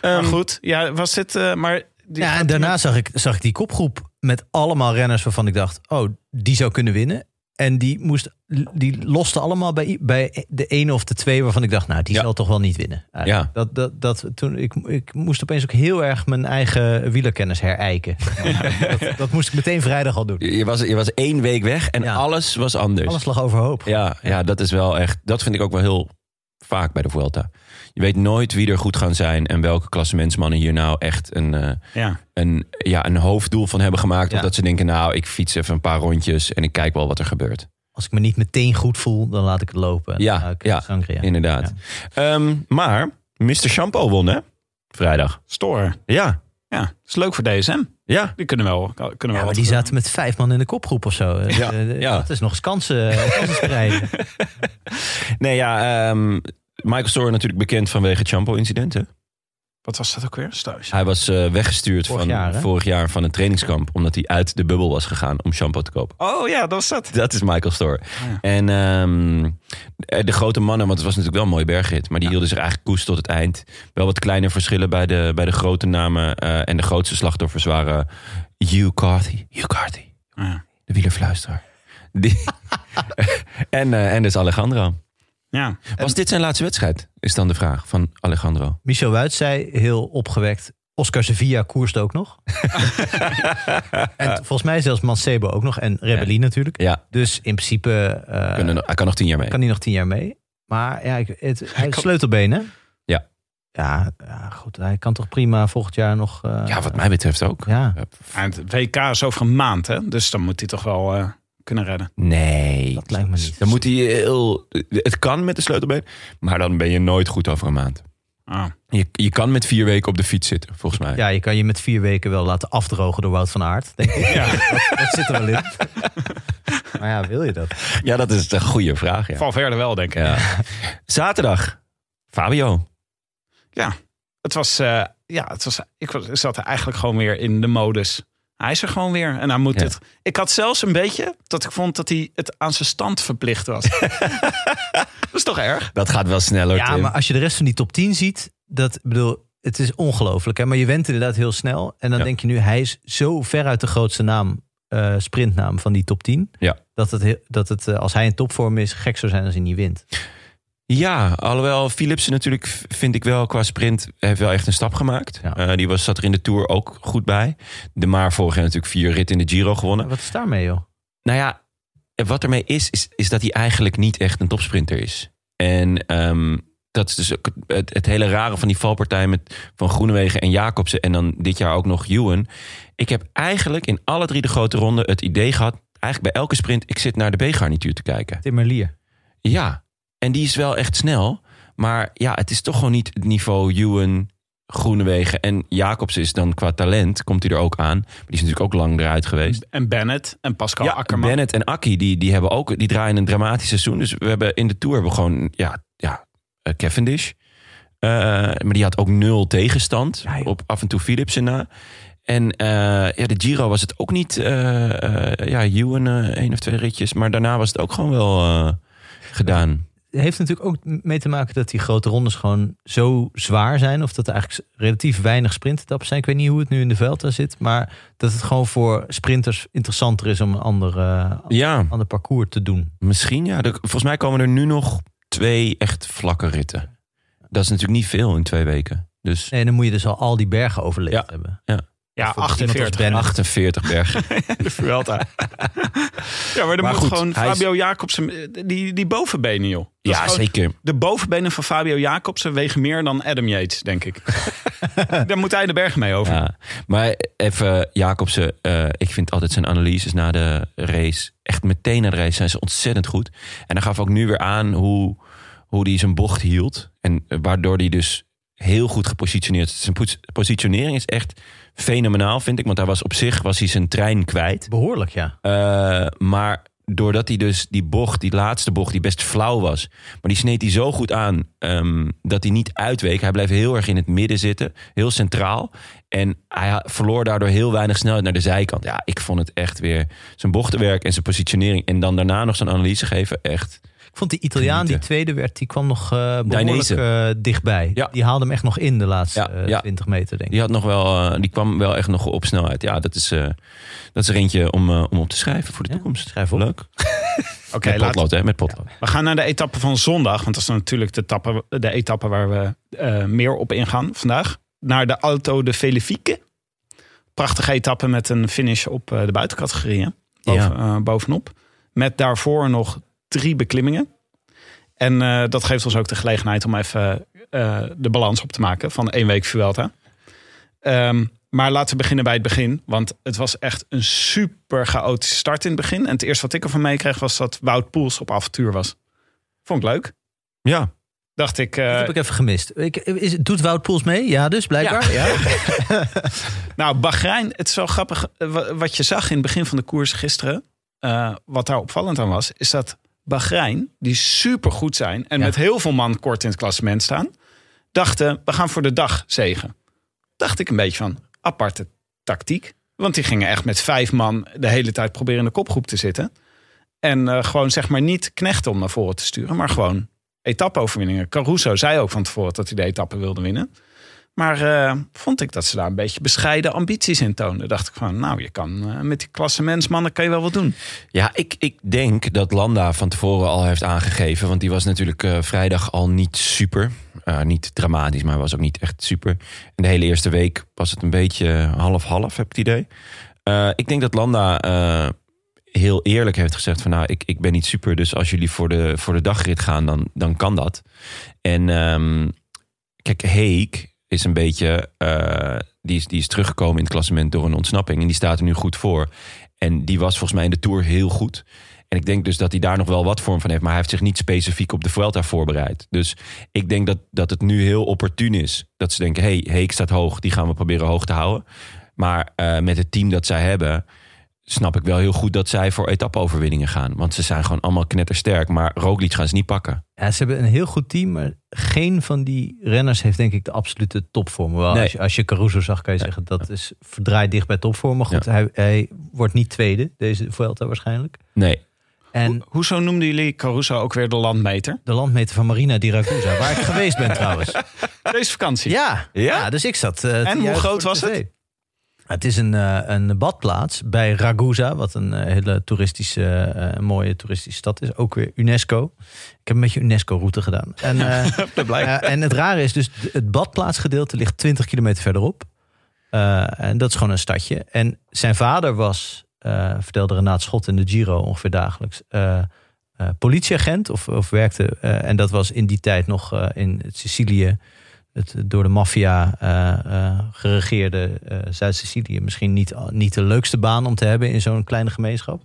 Ehm, maar goed, ja, was dit... eh, maar die Ja, en daarna zag ik, zag ik die kopgroep met allemaal renners waarvan ik dacht, oh, die zou kunnen winnen. En die, moest, die losten allemaal bij, bij de ene of de twee waarvan ik dacht, nou, die Ja. zal toch wel niet winnen. Eigenlijk. Ja. Dat, dat, dat, toen, ik, ik moest opeens ook heel erg mijn eigen wielerkennis herijken. [LAUGHS] dat, dat moest ik meteen vrijdag al doen. Je was, je was één week weg en Ja. alles was anders. Alles lag overhoop. Ja, ja, dat is wel echt. Dat vind ik ook wel heel vaak bij de Vuelta. Je weet nooit wie er goed gaan zijn en welke klassementsmannen hier nou echt een, eh, Ja, een, ja, een hoofddoel van hebben gemaakt. Ja. Of dat ze denken, nou, ik fiets even een paar rondjes en ik kijk wel wat er gebeurt. Als ik me niet meteen goed voel, dan laat ik het lopen. En Ja, ja, Sangria. Inderdaad. Ehm, maar Mr. Shampoo won, hè? Vrijdag. Storen. Ja, Ja, dat is leuk voor DSM. ja. Die kunnen wel, kunnen wel Ja, maar die zaten met vijf man in de kopgroep of zo. Ja, Eh, ja. Dat is nog eens kansen, kansen spreiden. [LAUGHS] Nee, ja, ehm, Michael Storer natuurlijk bekend vanwege het shampoo-incident, hè? Wat was dat ook weer? Stuis. Hij was eh, weggestuurd Vorig van jaar, vorig jaar van een trainingskamp... omdat hij uit de bubbel was gegaan om shampoo te kopen. Oh ja, dat was dat. Dat is Michael Store. ja. En ehm, eh, de grote mannen, want het was natuurlijk wel een mooie bergrit... maar die hielden zich eigenlijk koest tot het eind. Wel wat kleine verschillen bij de, bij de grote namen. eh, en de grootste slachtoffers waren Hugh Carthy. Hugh Carthy, Ja. de wielerfluisteraar. Die, [LAUGHS] en, en dus Alejandro. Ja. Was dit zijn laatste wedstrijd? Is dan de vraag van Alejandro. Michel Wuit zei heel opgewekt... Oscar Sevilla koerst ook nog. [LAUGHS] en volgens mij zelfs Mancebo ook nog. En Rebelli natuurlijk. Ja, Dus in principe eh, kunnen, hij kan nog tien jaar mee. kan hij nog tien jaar mee. Maar ja, ik, het, hij is sleutelbeen, hè? Ja. Ja, ja, goed. Hij kan toch prima volgend jaar nog... eh, Ja, wat mij betreft ook. Ja, En het WK is over een maand, hè? Dus dan moet hij toch wel eh, kunnen redden. Nee. dat lijkt me niet. Dan moet hij heel... Het kan met de sleutelbeen, maar dan ben je nooit goed over een maand. Ah. Je, je kan met vier weken op de fiets zitten, volgens mij. Ja, je kan je met vier weken wel laten afdrogen door Wout van Aert. Denk ik. [LAUGHS] Ja, Dat, dat zit er wel in. [LAUGHS] Maar ja, wil je dat? Ja, dat is een goede vraag. Ja. Valverde wel, denk ik. Ja. Zaterdag, Fabio. Ja, het was, eh, ja, het was, ik was, zat er eigenlijk gewoon weer in de modus. Hij is er gewoon weer en hij moet Ja. het. Ik had zelfs een beetje dat ik vond dat hij het aan zijn stand verplicht was. [LAUGHS] dat is toch erg? Dat gaat wel sneller, Ja, Tim. maar als je de rest van die top 10 ziet, dat bedoel, het is ongelooflijk. Hè? Maar je went inderdaad heel snel. En dan Ja. denk je nu, hij is zo veruit de grootste naam, eh, sprintnaam van die top 10. Ja. Dat het, heel- dat het eh, als hij in topvorm is, gek zou zijn als hij niet wint. Ja, alhoewel Philipsen natuurlijk, vind ik wel, qua sprint heeft wel echt een stap gemaakt. Ja. Eh, die was, zat er in de Tour ook goed bij. De Maar vorig jaar natuurlijk vier ritten in de Giro gewonnen. Wat is daarmee, joh? Nou ja, wat ermee is, is, is dat hij eigenlijk niet echt een topsprinter is. En ehm, dat is dus ook het, het hele rare van die valpartij met Van Groenewegen en Jacobsen. En dan dit jaar ook nog Ewan. Ik heb eigenlijk in alle drie de grote ronden het idee gehad... eigenlijk bij elke sprint, ik zit naar de B-garnituur te kijken. Timmerlier. Ja, en die is wel echt snel. Maar ja, het is toch gewoon niet het niveau Ewan, Groenewegen en Jacobs is dan qua talent, komt hij er ook aan. Maar die is natuurlijk ook lang eruit geweest. En Bennett en Pascal ja, Akkerman. Bennett en Akki, die, die, hebben ook, die draaien een dramatisch seizoen. Dus we hebben in de Tour hebben we gewoon, ja, ja eh, Cavendish. Eh, maar die had ook nul tegenstand. Ja, op af en toe Philipsen na. En eh, ja, de Giro was het ook niet. ja, Ewan één of twee ritjes. Maar daarna was het ook gewoon wel gedaan. Heeft natuurlijk ook mee te maken dat die grote rondes gewoon zo zwaar zijn. Of dat er eigenlijk relatief weinig sprintetappen zijn. Ik weet niet hoe het nu in de Vuelta zit. Maar dat het gewoon voor sprinters interessanter is om een ander, eh, Ja, ander parcours te doen. misschien ja. Volgens mij komen er nu nog twee echt vlakke ritten. Dat is natuurlijk niet veel in twee weken. Dus Nee, dan moet je dus al al die bergen overleefd Ja. hebben. Ja, Als 48. Bennett. 48 bergen. [LAUGHS] De Vuelta. [LAUGHS] ja, maar dan Maar moet goed, gewoon hij is- Fabio Jacobsen... Die, die bovenbenen, joh. Dat ja, zeker. De bovenbenen van Fabio Jacobsen wegen meer dan Adam Yates, denk ik. [LAUGHS] Daar moet hij de berg mee over. Ja, maar even Jacobsen, eh, ik vind altijd zijn analyses na de race, echt meteen na de race zijn ze ontzettend goed. En hij gaf ook nu weer aan hoe, hoe hij zijn bocht hield. En eh, waardoor hij dus heel goed gepositioneerd. Zijn pos- positionering is echt fenomenaal, vind ik. Want hij was op zich was hij zijn trein kwijt. Behoorlijk, ja. Eh, maar doordat hij dus die bocht, die laatste bocht, die best flauw was. Maar die sneed hij zo goed aan ehm, dat hij niet uitweek. Hij bleef heel erg in het midden zitten, heel centraal. En hij verloor daardoor heel weinig snelheid naar de zijkant. Ja, ik vond het echt weer zijn bochtenwerk en zijn positionering. En dan daarna nog zijn analyse geven, echt. Ik vond die Italiaan die tweede werd, die kwam nog eh behoorlijk eh, dichtbij. Ja. Die haalde hem echt nog in de laatste Ja, eh, ja. 20 meter, denk ik. Die, had nog wel, die kwam wel echt nog op snelheid. Ja, dat is, dat is er eentje om, om op te schrijven voor de toekomst. schrijf op. Leuk. [LAUGHS] Oké, Met laat- potlood, hè? Met potlood. we gaan naar de etappe van zondag. Want dat is natuurlijk de etappe, de etappe waar we meer op ingaan vandaag. Naar de Auto de Felifique. Prachtige etappe met een finish op de buitencategorieën. Boven, bovenop. Met daarvoor nog drie beklimmingen. En eh, dat geeft ons ook de gelegenheid om even eh, de balans op te maken van één week Vuelta. Ehm, maar laten we beginnen bij het begin. Want het was echt een super chaotische start in het begin. En het eerste wat ik ervan meekreeg was dat Wout Poels op avontuur was. Vond ik leuk. Ja, Dacht ik, eh, Dat heb ik even gemist. Ik, is, doet Wout Poels mee? Ja, dus blijkbaar. Ja. [LAUGHS] nou Bahrein, het is zo grappig. wa- Wat je zag in het begin van de koers gisteren. eh, wat daar opvallend aan was, is dat Bahrein, die super goed zijn. En Ja. met heel veel man kort in het klassement staan. Dachten, we gaan voor de dag zegen. Dacht ik een beetje van, aparte tactiek. Want die gingen echt met vijf man de hele tijd proberen in de kopgroep te zitten. En eh, gewoon zeg maar niet knechten om naar voren te sturen, maar gewoon etappe-overwinningen. Caruso zei ook van tevoren dat hij de etappe wilde winnen. Maar eh, vond ik dat ze daar een beetje bescheiden ambities in toonden. Dacht ik van, nou, je kan eh, met die klassementsmannen kan je wel wat doen. Ja, ik, ik denk dat Landa van tevoren al heeft aangegeven. Want die was natuurlijk eh, vrijdag al niet super. Niet dramatisch, maar was ook niet echt super. En de hele eerste week was het een beetje half-half, heb ik het idee. Ik denk dat Landa heel eerlijk heeft gezegd van... nou, ik, ik ben niet super, dus als jullie voor de, voor de dagrit gaan, dan, dan kan dat. En ehm, kijk, Heek is een beetje... eh, die, is, die is teruggekomen in het klassement door een ontsnapping. En die staat er nu goed voor. En die was volgens mij in de Tour heel goed. En ik denk dus dat hij daar nog wel wat vorm van heeft. Maar hij heeft zich niet specifiek op de Vuelta voorbereid. Dus ik denk dat, dat het nu heel opportun is. Dat ze denken, hey, Heek staat hoog. Die gaan we proberen hoog te houden. Maar eh, met het team dat zij hebben... snap ik wel heel goed dat zij voor etappe-overwinningen gaan. Want ze zijn gewoon allemaal knettersterk. Maar Roglic gaan ze niet pakken. Ja, ze hebben een heel goed team, maar geen van die renners heeft denk ik de absolute topvorm. Wel, Nee. als, je, als je Caruso zag, kan je zeggen dat is verdraaid dicht bij topvorm. Maar goed, hij, hij wordt niet tweede, deze Vuelta waarschijnlijk. Nee. En Ho- hoezo noemden jullie Caruso ook weer de landmeter? de landmeter van Marina di Ragusa, waar ik geweest ben trouwens. [LAUGHS] Deze vakantie. Ja, ja? Ja? dus ik zat. eh, En hoe groot was het? Het is een, eh, een badplaats bij Ragusa, wat een eh, hele toeristische, eh, mooie toeristische stad is. Ook weer UNESCO. Ik heb een beetje UNESCO-route gedaan. En, [LAUGHS] eh, en het rare is dus, het badplaatsgedeelte ligt 20 kilometer verderop. En dat is gewoon een stadje. En zijn vader was, vertelde Renaat Schot in de Giro ongeveer dagelijks, politieagent of, of werkte. en dat was in die tijd nog in Sicilië, het door de maffia eh, eh, geregeerde eh, Zuid-Sicilië. Misschien niet, niet de leukste baan om te hebben in zo'n kleine gemeenschap.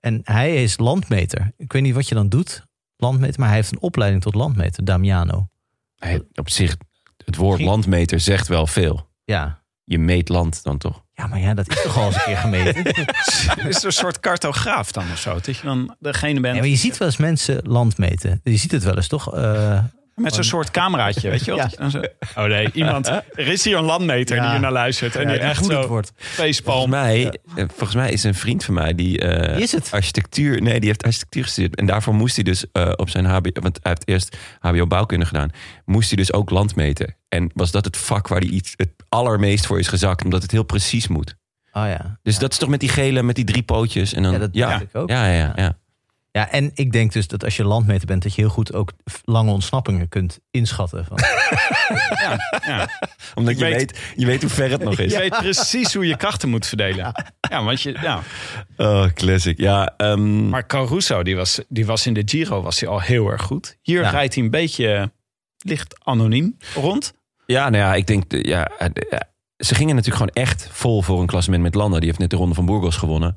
En hij is landmeter. Ik weet niet wat je dan doet, landmeter, maar hij heeft een opleiding tot landmeter, Damiano. Hey, op zich, het woord Misschien- landmeter zegt wel veel. Ja. Je meet land dan toch? Ja, maar ja, dat is toch al eens een keer gemeten. [LAUGHS] Is er een soort cartograaf dan of zo? Dat je dan degene bent Ja, maar je ziet wel eens mensen land meten. Je ziet het wel eens, toch? Eh, met zo'n soort cameraatje, weet je wel? Ja. Je Oh nee, iemand. Er is hier een landmeter Ja. die hier naar luistert. En ja, die echt zo wordt. facepalm. Volgens mij, eh, volgens mij is een vriend van mij die eh, is het? architectuur. Nee, die heeft architectuur gestudeerd. En daarvoor moest hij dus eh, op zijn HBO. Want hij heeft eerst HBO bouwkunde gedaan. Moest hij dus ook land meten. En was dat het vak waar hij iets het allermeest voor is gezakt, omdat het heel precies moet. Oh ja. Dus dat is toch met die gele, met die drie pootjes. En dan, Ja, dat dacht ik ook. Ja, ja, ja. Ja. Ja, en ik denk dus dat als je landmeter bent, dat je heel goed ook lange ontsnappingen kunt inschatten. Van, [LAUGHS] Ja. Omdat Ik je weet- weet, je weet hoe ver het nog [LAUGHS] is. Je weet precies hoe je krachten moet verdelen. Ja, want je, ja. Oh, classic. Ja, ehm, Maar Caruso, die was, die was in de Giro was hij al heel erg goed. Hier Ja. rijdt hij een beetje licht anoniem rond. Ja, nou ja, ik denk, de- ja, eh, de- ja, ze gingen natuurlijk gewoon echt vol voor een klassement met Landa. Die heeft net de Ronde van Burgos gewonnen.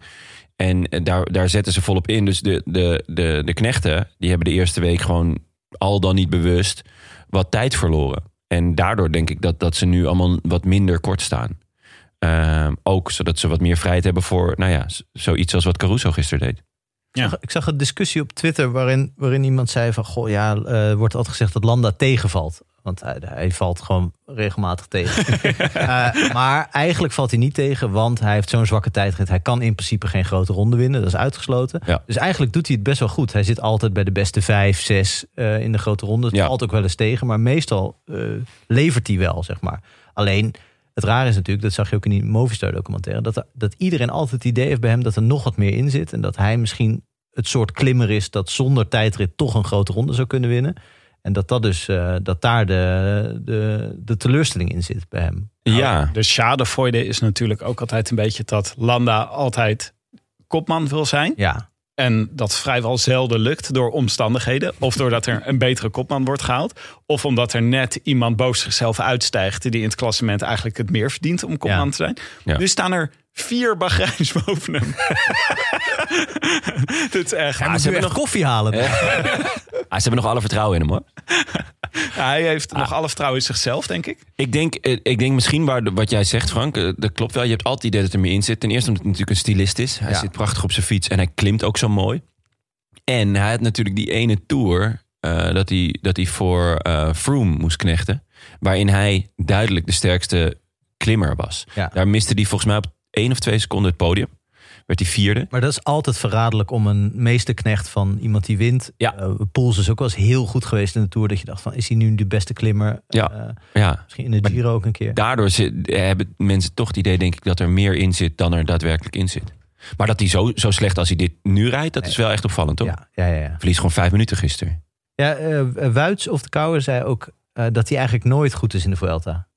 En eh, daar, daar zetten ze volop in. Dus de, de, de, de knechten, die hebben de eerste week gewoon al dan niet bewust wat tijd verloren. En daardoor denk ik dat, dat ze nu allemaal wat minder kort staan. Ehm, ook zodat ze wat meer vrijheid hebben voor, nou ja, zoiets als wat Caruso gisteren deed. Ja. ik zag een discussie op Twitter waarin, waarin iemand zei van... Goh, ja, eh, wordt altijd gezegd dat Landa tegenvalt. Want hij, hij valt gewoon regelmatig tegen. [LAUGHS] Eh, maar eigenlijk valt hij niet tegen, want hij heeft zo'n zwakke tijdrit. Hij kan in principe geen grote ronde winnen, dat is uitgesloten. Ja. Dus eigenlijk doet hij het best wel goed. Hij zit altijd bij de beste vijf, zes eh, in de grote ronde. Het Ja. valt ook wel eens tegen, maar meestal eh, levert hij wel, zeg maar. Alleen, het raar is natuurlijk, dat zag je ook in die Movistar documentaire... Dat, er- dat iedereen altijd het idee heeft bij hem dat er nog wat meer in zit. En dat hij misschien het soort klimmer is dat zonder tijdrit toch een grote ronde zou kunnen winnen. En dat, dat, dus, eh, dat daar de, de, de teleurstelling in zit bij hem. Ja, De schadevoorde is natuurlijk ook altijd een beetje dat Landa altijd kopman wil zijn. Ja, En dat vrijwel zelden lukt door omstandigheden. Of doordat er een betere kopman wordt gehaald. Of omdat er net iemand boven zichzelf uitstijgt. die in het klassement eigenlijk het meer verdient om kopman Ja. te zijn. Ja. Nu staan er vier Bahreins boven hem. [LAUGHS] Dit is echt. hij moet nu echt koffie halen. [LAUGHS] Ah, ze hebben nog alle vertrouwen in hem hoor. [LAUGHS] Hij heeft nog alle vertrouwen in zichzelf, denk ik. Ik denk, eh, ik denk misschien waar, de- wat jij zegt, Frank, eh, dat klopt wel. Je hebt altijd het idee dat er meer in zit. Ten eerste omdat hij natuurlijk een stylist is. Hij Ja. zit prachtig op zijn fiets en hij klimt ook zo mooi. En hij had natuurlijk die ene tour eh, dat, hij, dat hij voor Froome moest knechten. Waarin hij duidelijk de sterkste klimmer was. Ja. Daar miste hij volgens mij op één of twee seconden het podium. Werd hij vierde. Maar dat is altijd verraderlijk om een meesterknecht van iemand die wint. Ja. Eh, Poels is ook wel eens heel goed geweest in de Tour. Dat je dacht van, is hij nu de beste klimmer? Ja. Eh, Ja. misschien in de Giro ook een keer. Daardoor zit- hebben mensen toch het idee, denk ik, dat er meer in zit dan er daadwerkelijk in zit. Maar dat hij zo, zo slecht als hij dit nu rijdt, dat is wel echt opvallend, toch? Ja, ja, ja. ja. Verlies gewoon vijf minuten gisteren. ja eh, Wuits of de Kouwer zei ook eh, dat hij eigenlijk nooit goed is in de Vuelta.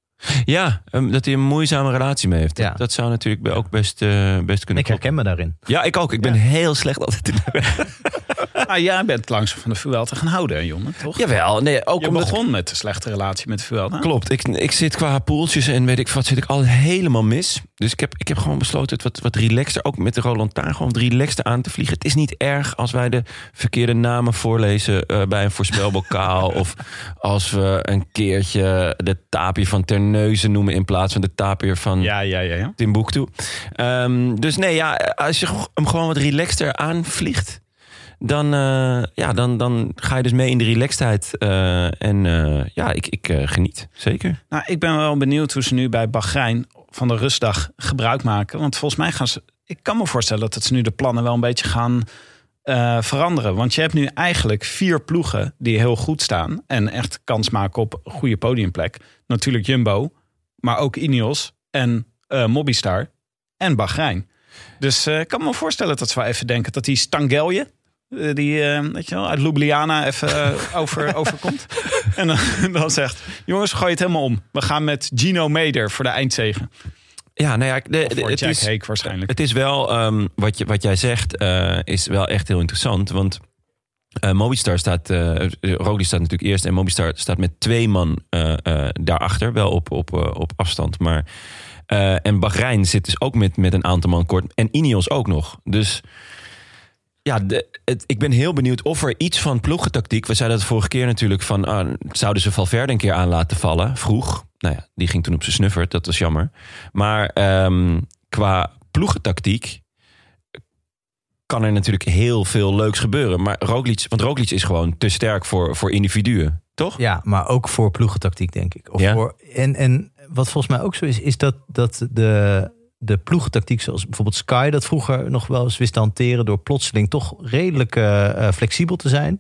Ja, um, dat hij een moeizame relatie mee heeft. Ja. Dat, zou natuurlijk ook best, eh, best kunnen Ik herken me daarin. Ja, ik ook. Ik ben heel slecht altijd in [LAUGHS] Ah, jij bent langzaam van de Vuelta gaan houden, hè, jongen, toch? Jawel, nee, ook Je omdat... begon met de slechte relatie met de Vuelta. Klopt, ik, ik zit qua poeltjes en weet ik wat, zit ik al helemaal mis. Dus ik heb, ik heb gewoon besloten het wat, wat relaxter, ook met de Roland Taar, gewoon relaxter aan te vliegen. Het is niet erg als wij de verkeerde namen voorlezen eh, bij een voorspelbokaal. [LAUGHS] of als we een keertje de tapir van Terneuzen noemen in plaats van de tapir van Ja, ja, ja. ja. Timbuktu. Ehm dus nee, ja, als je hem gewoon wat relaxter aanvliegt... Dan, eh, ja, dan, dan ga je dus mee in de relaxedheid. eh, en eh, ja, ik, ik geniet, zeker. Nou, ik ben wel benieuwd hoe ze nu bij Bahrein van de rustdag gebruik maken. Want volgens mij gaan ze. Ik kan me voorstellen dat ze nu de plannen wel een beetje gaan eh, veranderen. Want je hebt nu eigenlijk vier ploegen die heel goed staan. En echt kans maken op een goede podiumplek. Natuurlijk Jumbo, maar ook Ineos en eh Mobistar en Bahrein. Dus eh, ik kan me voorstellen dat ze wel even denken dat die Stangelje. Die weet je wel, uit Ljubljana even over, [LAUGHS] overkomt. En dan, [LAUGHS] dan zegt: Jongens, gooi het helemaal om. We gaan met Gino Meder voor de eindzegen. Ja, nou ja, de, de- het, Jack is, Hake waarschijnlijk. het is wel, ehm, wat, je, wat jij zegt, eh, is wel echt heel interessant. Want eh Mobistar staat, Roglic staat natuurlijk eerst. En Mobistar staat met twee man eh, daarachter. Wel op, op, op afstand. Maar, en Bahrein zit dus ook met, met een aantal man kort. En Ineos ook nog. Dus ja, de, het, ik ben heel benieuwd of er iets van ploegentactiek... We zeiden dat vorige keer natuurlijk van... ah, zouden ze Valverde een keer aan laten vallen? Vroeg. Nou ja, die ging toen op zijn snuffert. Dat was jammer. Maar ehm, qua ploegentactiek kan er natuurlijk heel veel leuks gebeuren. Maar Roglic, want Roglic is gewoon te sterk voor, voor individuen, toch? Ja, maar ook voor ploegentactiek, denk ik. Of Ja? voor, en, en wat volgens mij ook zo is, is dat, dat de, de ploegentactiek, zoals bijvoorbeeld Sky, dat vroeger nog wel eens wist te hanteren door plotseling toch redelijk eh, eh, flexibel te zijn.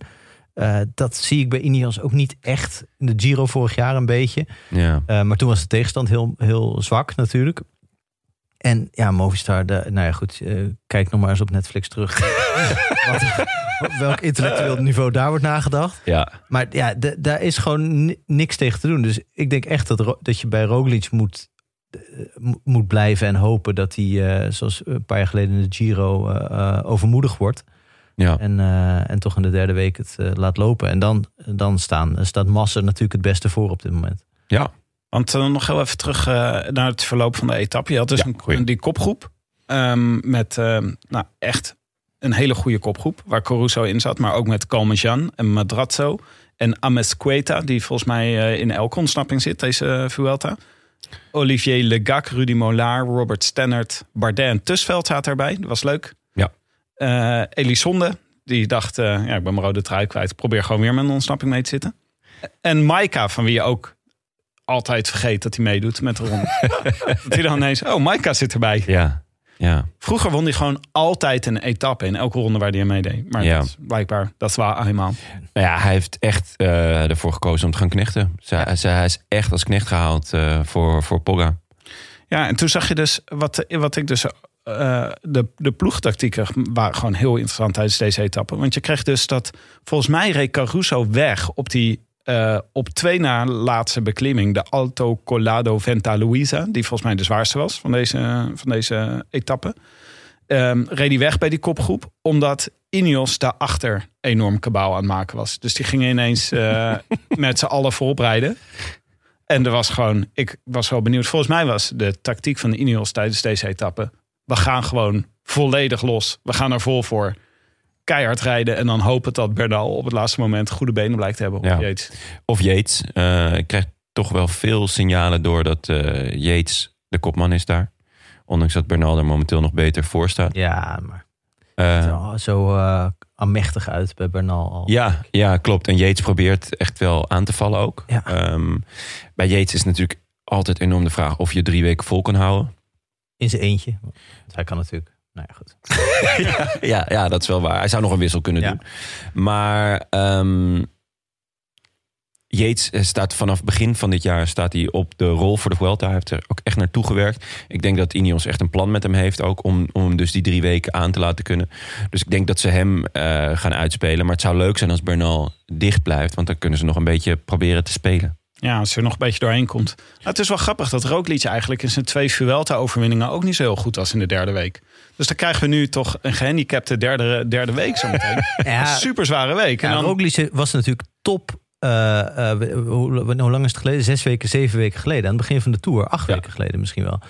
Eh, dat zie ik bij Ineos ook niet echt. In de Giro vorig jaar een beetje. Ja. Maar toen was de tegenstand heel, heel zwak natuurlijk. En ja, Movistar, de, nou ja goed, kijk nog maar eens op Netflix terug. [LAUGHS] Wat, op welk intellectueel niveau daar wordt nagedacht. ja. Maar ja, de- daar is gewoon ni- niks tegen te doen. Dus ik denk echt dat, dat je bij Roglic moet, mo- moet blijven en hopen dat hij, eh, zoals een paar jaar geleden in de Giro, eh, eh, overmoedig wordt. ja. En, eh, en toch in de derde week het eh, laat lopen. En dan, dan staan, staat Massa natuurlijk het beste voor op dit moment. ja. Want eh, nog heel even terug eh, naar het verloop van de etappe. Je had dus Ja, een, die kopgroep. ehm, met nou, echt een hele goede kopgroep. Waar Caruso in zat. Maar ook met Calmejean en Madrazzo. En Amesqueta. Die volgens mij eh, in elke ontsnapping zit. Deze uh, Vuelta. Olivier Legac, Rudy Mollard, Robert Stennert, Bardet en Tusveld zaten erbij. Dat was leuk. Ja. eh Elisonde, die dacht, eh, ja, ik ben mijn rode trui kwijt. Ik probeer gewoon weer met een ontsnapping mee te zitten. En Maika, van wie je ook altijd vergeet dat hij meedoet met de ronde. [LAUGHS] dat hij dan ineens, oh, Maika zit erbij. Ja, ja. Vroeger won hij gewoon altijd een etappe in elke ronde waar hij aan meedeed. Maar Ja. dat is blijkbaar, dat is waar eenmaal. Nou ja, hij heeft echt eh, ervoor gekozen om te gaan knechten. Zij, zij- hij is echt als knecht gehaald eh, voor, voor Pogga. Ja, en toen zag je dus wat, wat ik dus. eh, de, de ploegtactieken waren gewoon heel interessant tijdens deze etappe. Want je kreeg dus dat. Volgens mij reed Caruso weg op die. Eh, op twee na laatste beklimming, de Alto Colado Venta Luisa, die volgens mij de zwaarste was van deze, van deze etappe. Ehm, reed hij weg bij die kopgroep, omdat Ineos daarachter enorm kabaal aan het maken was. Dus die gingen ineens eh, [LAUGHS] met z'n allen vooroprijden. En er was gewoon, ik was wel benieuwd. Volgens mij was de tactiek van de Ineos tijdens deze etappe. We gaan gewoon volledig los. We gaan er vol voor. Keihard rijden en dan hopen dat Bernal op het laatste moment goede benen blijkt te hebben. Op Ja. Yates. Of Yates. Eh, ik krijg toch wel veel signalen door dat eh, Yates de kopman is daar. Ondanks dat Bernal er momenteel nog beter voor staat. Ja, maar Eh, zo, zo eh, aanmächtig uit bij Bernal al. Ja, ja, klopt. En Yates probeert echt wel aan te vallen ook. Ja. Ehm, bij Yates is natuurlijk altijd enorm de vraag of je drie weken vol kan houden. In zijn eentje. Want hij kan natuurlijk. Nou ja, goed. [LAUGHS] ja, ja, dat is wel waar. Hij zou nog een wissel kunnen Ja. doen. Maar ehm Yates eh, staat vanaf begin van dit jaar staat hij op de rol voor de Vuelta. Hij heeft er ook echt naartoe gewerkt. Ik denk dat Ineos echt een plan met hem heeft ook om, om hem dus die drie weken aan te laten kunnen. Dus ik denk dat ze hem eh, gaan uitspelen. Maar het zou leuk zijn als Bernal dicht blijft, want dan kunnen ze nog een beetje proberen te spelen. Ja, als er nog een beetje doorheen komt. Nou, het is wel grappig dat Roglic eigenlijk in zijn twee Vuelta-overwinningen ook niet zo heel goed was in de derde week. Dus dan krijgen we nu toch een gehandicapte derde, derde week zometeen. [LAUGHS] Ja, Super zware week. En dan, Roglic was natuurlijk top. eh, eh, hoe, hoe lang is het geleden? Zes weken, zeven weken geleden. Aan het begin van de Tour. Acht Ja. weken geleden misschien wel.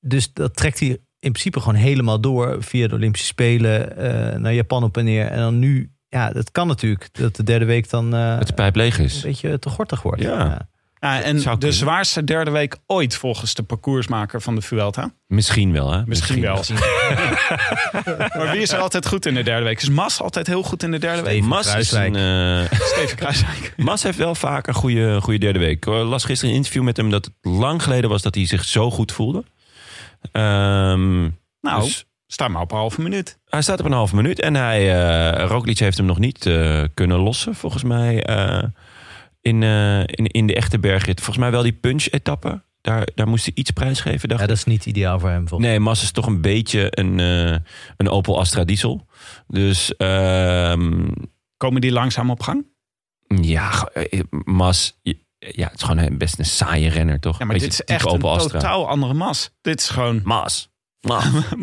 Dus dat trekt hij in principe gewoon helemaal door. Via de Olympische Spelen eh, naar Japan op en neer. En dan nu, ja, dat kan natuurlijk. Dat de derde week dan eh, de pijp leeg een is. beetje te gortig wordt. Ja. ja, en de kunnen. zwaarste derde week ooit volgens de parcoursmaker van de Vuelta. Misschien wel, hè? Misschien wel. [LAUGHS] maar wie is er altijd goed in de derde week? Is Mas altijd heel goed in de derde week? Steven Mas, is een, eh, [LAUGHS] Steven Kruiswijk. [LAUGHS] Mas heeft wel vaak een goede, goede derde week. Ik las gisteren een interview met hem dat het lang geleden was dat hij zich zo goed voelde. Ehm, Nou, dus sta maar op een halve minuut. hij staat op een halve minuut en hij, eh Roglic heeft hem nog niet eh, kunnen lossen, volgens mij, eh, in, eh, in, in de echte bergrit. Volgens mij wel die punch-etappe. Daar, daar moest hij iets prijsgeven. dacht Ja, dat is niet ideaal voor hem. Volgens Nee, Mas is toch een beetje een, eh, een Opel Astra Diesel. Dus ehm, Komen die langzaam op gang? ja, eh, Mas, ja, het is gewoon een- best een saaie renner, toch? Ja, maar Beetje dit is echt een totaal andere Mas. Dit is gewoon... Mas. [LAUGHS]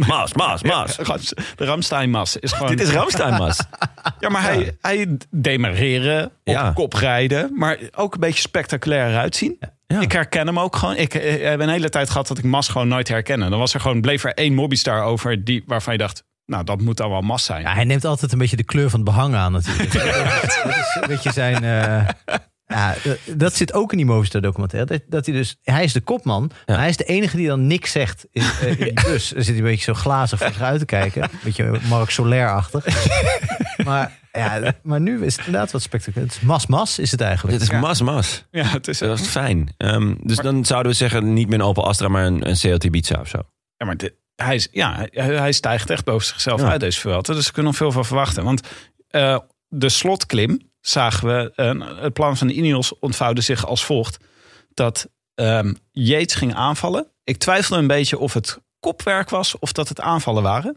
Mas, Mas, Mas. De Ramstein-Mas is gewoon... Dit is Ramstein Mas. [LAUGHS] Ja, maar hij, hij demareren, op Ja. kop rijden, maar ook een beetje spectaculair eruit zien. Ja. Ik herken hem ook gewoon. Ik eh, heb een hele tijd gehad dat ik Mas gewoon nooit herkennen. Dan was er gewoon, bleef er één Mobbystar over die, waarvan je dacht, nou dat moet dan wel Mas zijn. Ja, hij neemt altijd een beetje de kleur van het behang aan natuurlijk. [LAUGHS] dat is een beetje zijn... eh, ja, dat- zit ook in die Movistar documentaire. Dat, dat hij dus, hij is de kopman, maar hij is de enige die dan niks zegt in, in die [LAUGHS] bus. Dan zit hij een beetje zo glazig voor zich uit te kijken. Een beetje Mark Soler-achtig. [LAUGHS] maar, ja, maar nu is het inderdaad wat spectaculair. Het is mas-mas is het eigenlijk. Dit is Mas Mas. Ja, het is, Dat is fijn. Ehm, dus dan zouden we zeggen, niet meer een Opel Astra, maar een, een CLT Ibiza of zo. ja, maar dit- hij, is, ja, hij, hij stijgt echt boven zichzelf Ja. uit deze Vuelta. Dus we kunnen nog veel van verwachten. Want eh, de slotklim zagen we, het plan van de Ineos ontvouwde zich als volgt. Dat ehm Yates ging aanvallen. Ik twijfelde een beetje of het kopwerk was of dat het aanvallen waren.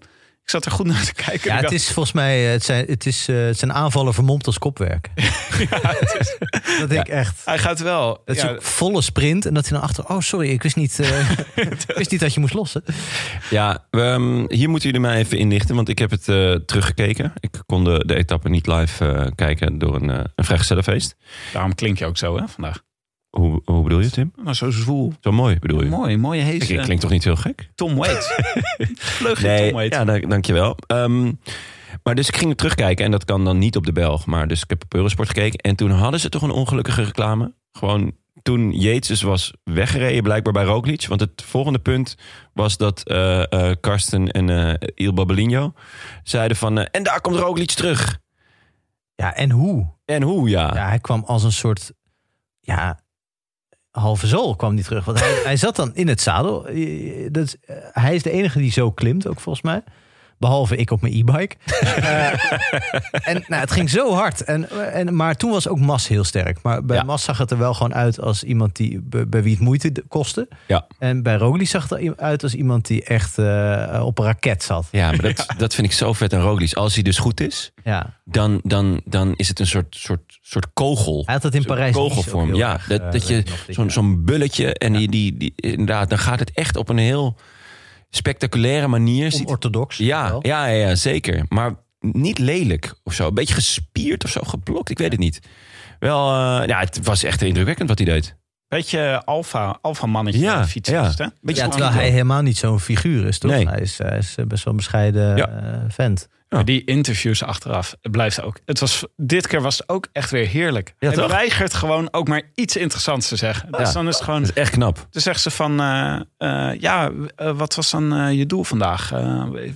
Ik zat er goed naar te kijken. Ja, het dacht, is volgens mij het zijn, het is, eh, het zijn aanvallen vermomd als kopwerk. [LAUGHS] [LAUGHS] dat denk ik echt. Hij gaat wel. Dat is ja, volle sprint en dat hij dan achter. Oh, sorry, ik wist niet, eh, [LAUGHS] ik wist niet dat je moest lossen. Ja, we, ehm, hier moeten jullie mij even inlichten, want ik heb het eh, teruggekeken. Ik kon de, de etappe niet live eh, kijken door een, uh, een vrijgezellenfeest. daarom klink je ook zo hè, vandaag. Hoe, hoe bedoel je, Tim? Nou, zo zwoel. Zo mooi bedoel je? Mooi, mooie hees. Ik, ik klink toch niet heel gek? Tom Waits. [LAUGHS] Vleugje Nee, Tom Waits. ja, dank, dankjewel. Um, maar dus ik ging terugkijken en dat kan dan niet op de Belg. Maar dus ik heb op Eurosport gekeken. En toen hadden ze toch een ongelukkige reclame. Gewoon toen Yates dus was weggereden, blijkbaar bij Roglic. Want het volgende punt was dat eh eh, Karsten en eh Il Babelino zeiden van... eh, en daar komt Roglic terug. Ja, en hoe? En hoe, ja. Ja, hij kwam als een soort, ja, halve zool kwam hij terug. Want hij, hij zat dan in het zadel. Eh, Dat, is- eh, hij is de enige die zo klimt, ook volgens mij. Behalve ik op mijn e-bike. [LAUGHS] Eh, en nou, het ging zo hard. En, en, maar toen was ook Mas heel sterk. Maar bij Ja. Mas zag het er wel gewoon uit als iemand die, bij, wie het moeite kostte. Ja. En bij Roglic zag het eruit als iemand die echt eh, op een raket zat. Ja, maar dat, [LAUGHS] dat vind ik zo vet aan Roglic. Als hij dus goed is, Ja. dan, dan, dan is het een soort, soort, soort kogel. Hij had het in Parijs. kogelvorm. Ja, dat, dat je zo'n zo'n bulletje en die, die, die, inderdaad, dan gaat het echt op een heel spectaculaire manier. Ziet- Onorthodox. Ja, ja, ja, ja, zeker. Maar niet lelijk of zo. Een beetje gespierd of zo, geblokt. Ik weet het niet. Wel, eh, ja, het was echt indrukwekkend wat hij deed. Beetje alfa, alfa mannetje Ja, ja. hè? Beetje Ja, terwijl hij helemaal niet zo'n figuur is, toch? Nee. Hij, is, hij is best wel een bescheiden Ja. eh, vent. Ja. Die interviews achteraf, het blijft ook. Het was, dit keer was het ook echt weer heerlijk. Ja, hij weigert gewoon ook maar iets interessants te zeggen. Dus Ja. dan is het gewoon. Dat is echt knap. Dan zegt ze van, eh, eh, ja, eh, wat was dan je doel vandaag?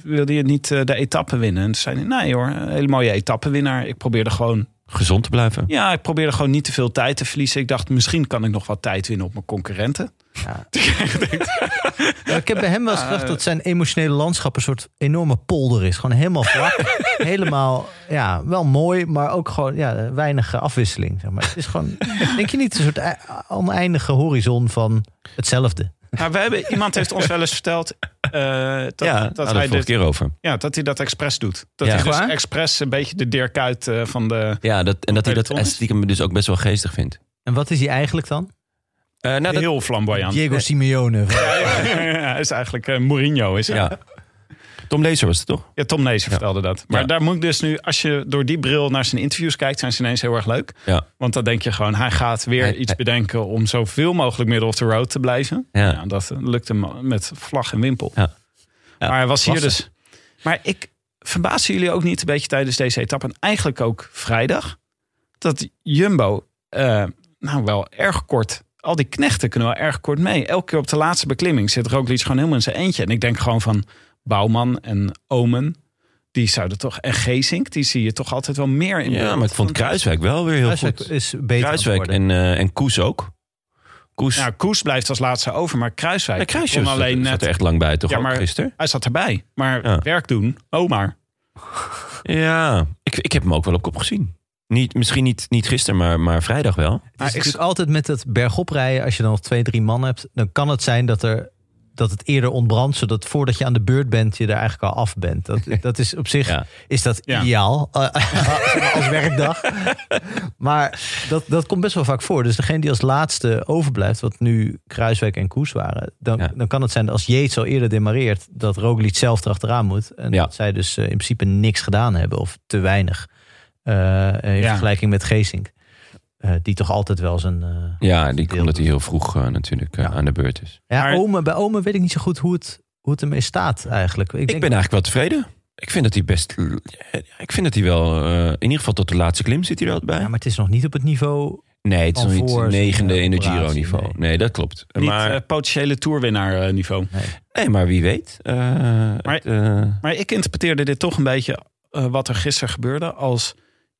Wilde je niet de etappe winnen? En toen zei hij, nee hoor, een hele mooie etappenwinnaar. Ik probeerde gewoon, Gezond te blijven. ja, ik probeerde gewoon niet te veel tijd te verliezen. Ik dacht, misschien kan ik nog wat tijd winnen op mijn concurrenten. Ja, [LAUGHS] ik heb bij hem wel eens gedacht dat zijn emotionele landschap een soort enorme polder is. Gewoon helemaal vlak. [LAUGHS] helemaal, ja, wel mooi, maar ook gewoon ja, weinig afwisseling. Zeg maar. Het is gewoon, denk je niet, een soort ei- oneindige horizon van hetzelfde. Nou, we hebben, iemand heeft ons wel eens verteld eh, dat, ja, dat, hadden we hij dit, keer over. ja, dat hij dat expres doet. Dat Ja. hij dus expres een beetje de Dirk Kuyt eh, van de... Ja, dat, en dat hij dat stiekem dus ook best wel geestig vindt. En wat is hij eigenlijk dan? Eh, nou, dat, Heel flamboyant. Diego Simeone. [LAUGHS] Ja, hij is eigenlijk eh, Mourinho. Is hij. ja. Tom Lezer was het toch? Ja, Tom Nees vertelde dat. Maar daar moet ik dus nu, als je door die bril naar zijn interviews kijkt, zijn ze ineens heel erg leuk. Ja. Want dan denk je gewoon, hij gaat weer Hij- iets hij- bedenken om zoveel mogelijk middle of the road te blijven. Ja. Ja. dat lukt hem met vlag en wimpel. Maar hij was hier lastig. dus. Maar ik verbaasde jullie ook niet een beetje tijdens deze etappe en eigenlijk ook vrijdag dat Jumbo eh, nou wel erg kort. Al die knechten kunnen wel erg kort mee. Elke keer op de laatste beklimming zit Roglic gewoon helemaal in zijn eentje. En ik denk gewoon van Bouwman en Omen. Die zouden toch. En Geesink, die zie je toch altijd wel meer in Ja, maar ik vond Kruiswijk wel weer heel Kruiswijk goed. is beter Kruiswijk en, eh, en Koes ook. Koes, Ja, Koes blijft als laatste over, maar Kruiswijk. ja, Kruisjes kon alleen zat net. er echt lang bij, toch Ja, ook maar- gisteren? Hij zat erbij. Maar Ja. werk doen, Omar. Ja, ik, ik heb hem ook wel op kop gezien. Niet, misschien niet, niet gisteren, maar, maar vrijdag wel. Het is Ah, ik- altijd met het bergop rijden, als je dan nog twee, drie man hebt, dan kan het zijn dat, er, dat het eerder ontbrandt, zodat voordat je aan de beurt bent, je er eigenlijk al af bent. Dat, dat is op zich Ja. is dat Ja. ideaal eh, [LAUGHS] als werkdag. Maar dat, dat komt best wel vaak voor. Dus degene die als laatste overblijft, wat nu Kruiswijk en Koes waren, dan, Ja. dan kan het zijn dat als Yates al eerder demareert, dat Roglic zelf erachteraan moet. En Ja. dat zij dus eh, in principe niks gedaan hebben of te weinig. eh, in Ja. vergelijking met Geesink. Eh, die toch altijd wel zijn. eh, Ja, die komt dat hij heel vroeg eh, natuurlijk Ja. aan de beurt is. Ja, Maar- Ome, bij Ome weet ik niet zo goed hoe het, hoe het ermee staat eigenlijk. Ik, Ik denk, ben eigenlijk wel tevreden. Ik vind dat hij best... Ik vind dat hij wel... eh, in ieder geval tot de laatste klim zit hij er altijd bij. ja, maar het is nog niet op het niveau. nee, het is nog niet negende in Giro-niveau. nee. Nee. dat klopt. Niet maar, potentiële toerwinnaar eh, niveau. nee, maar wie weet. Maar- het, eh, Maar ik interpreteerde dit toch een beetje eh, wat er gisteren gebeurde. Als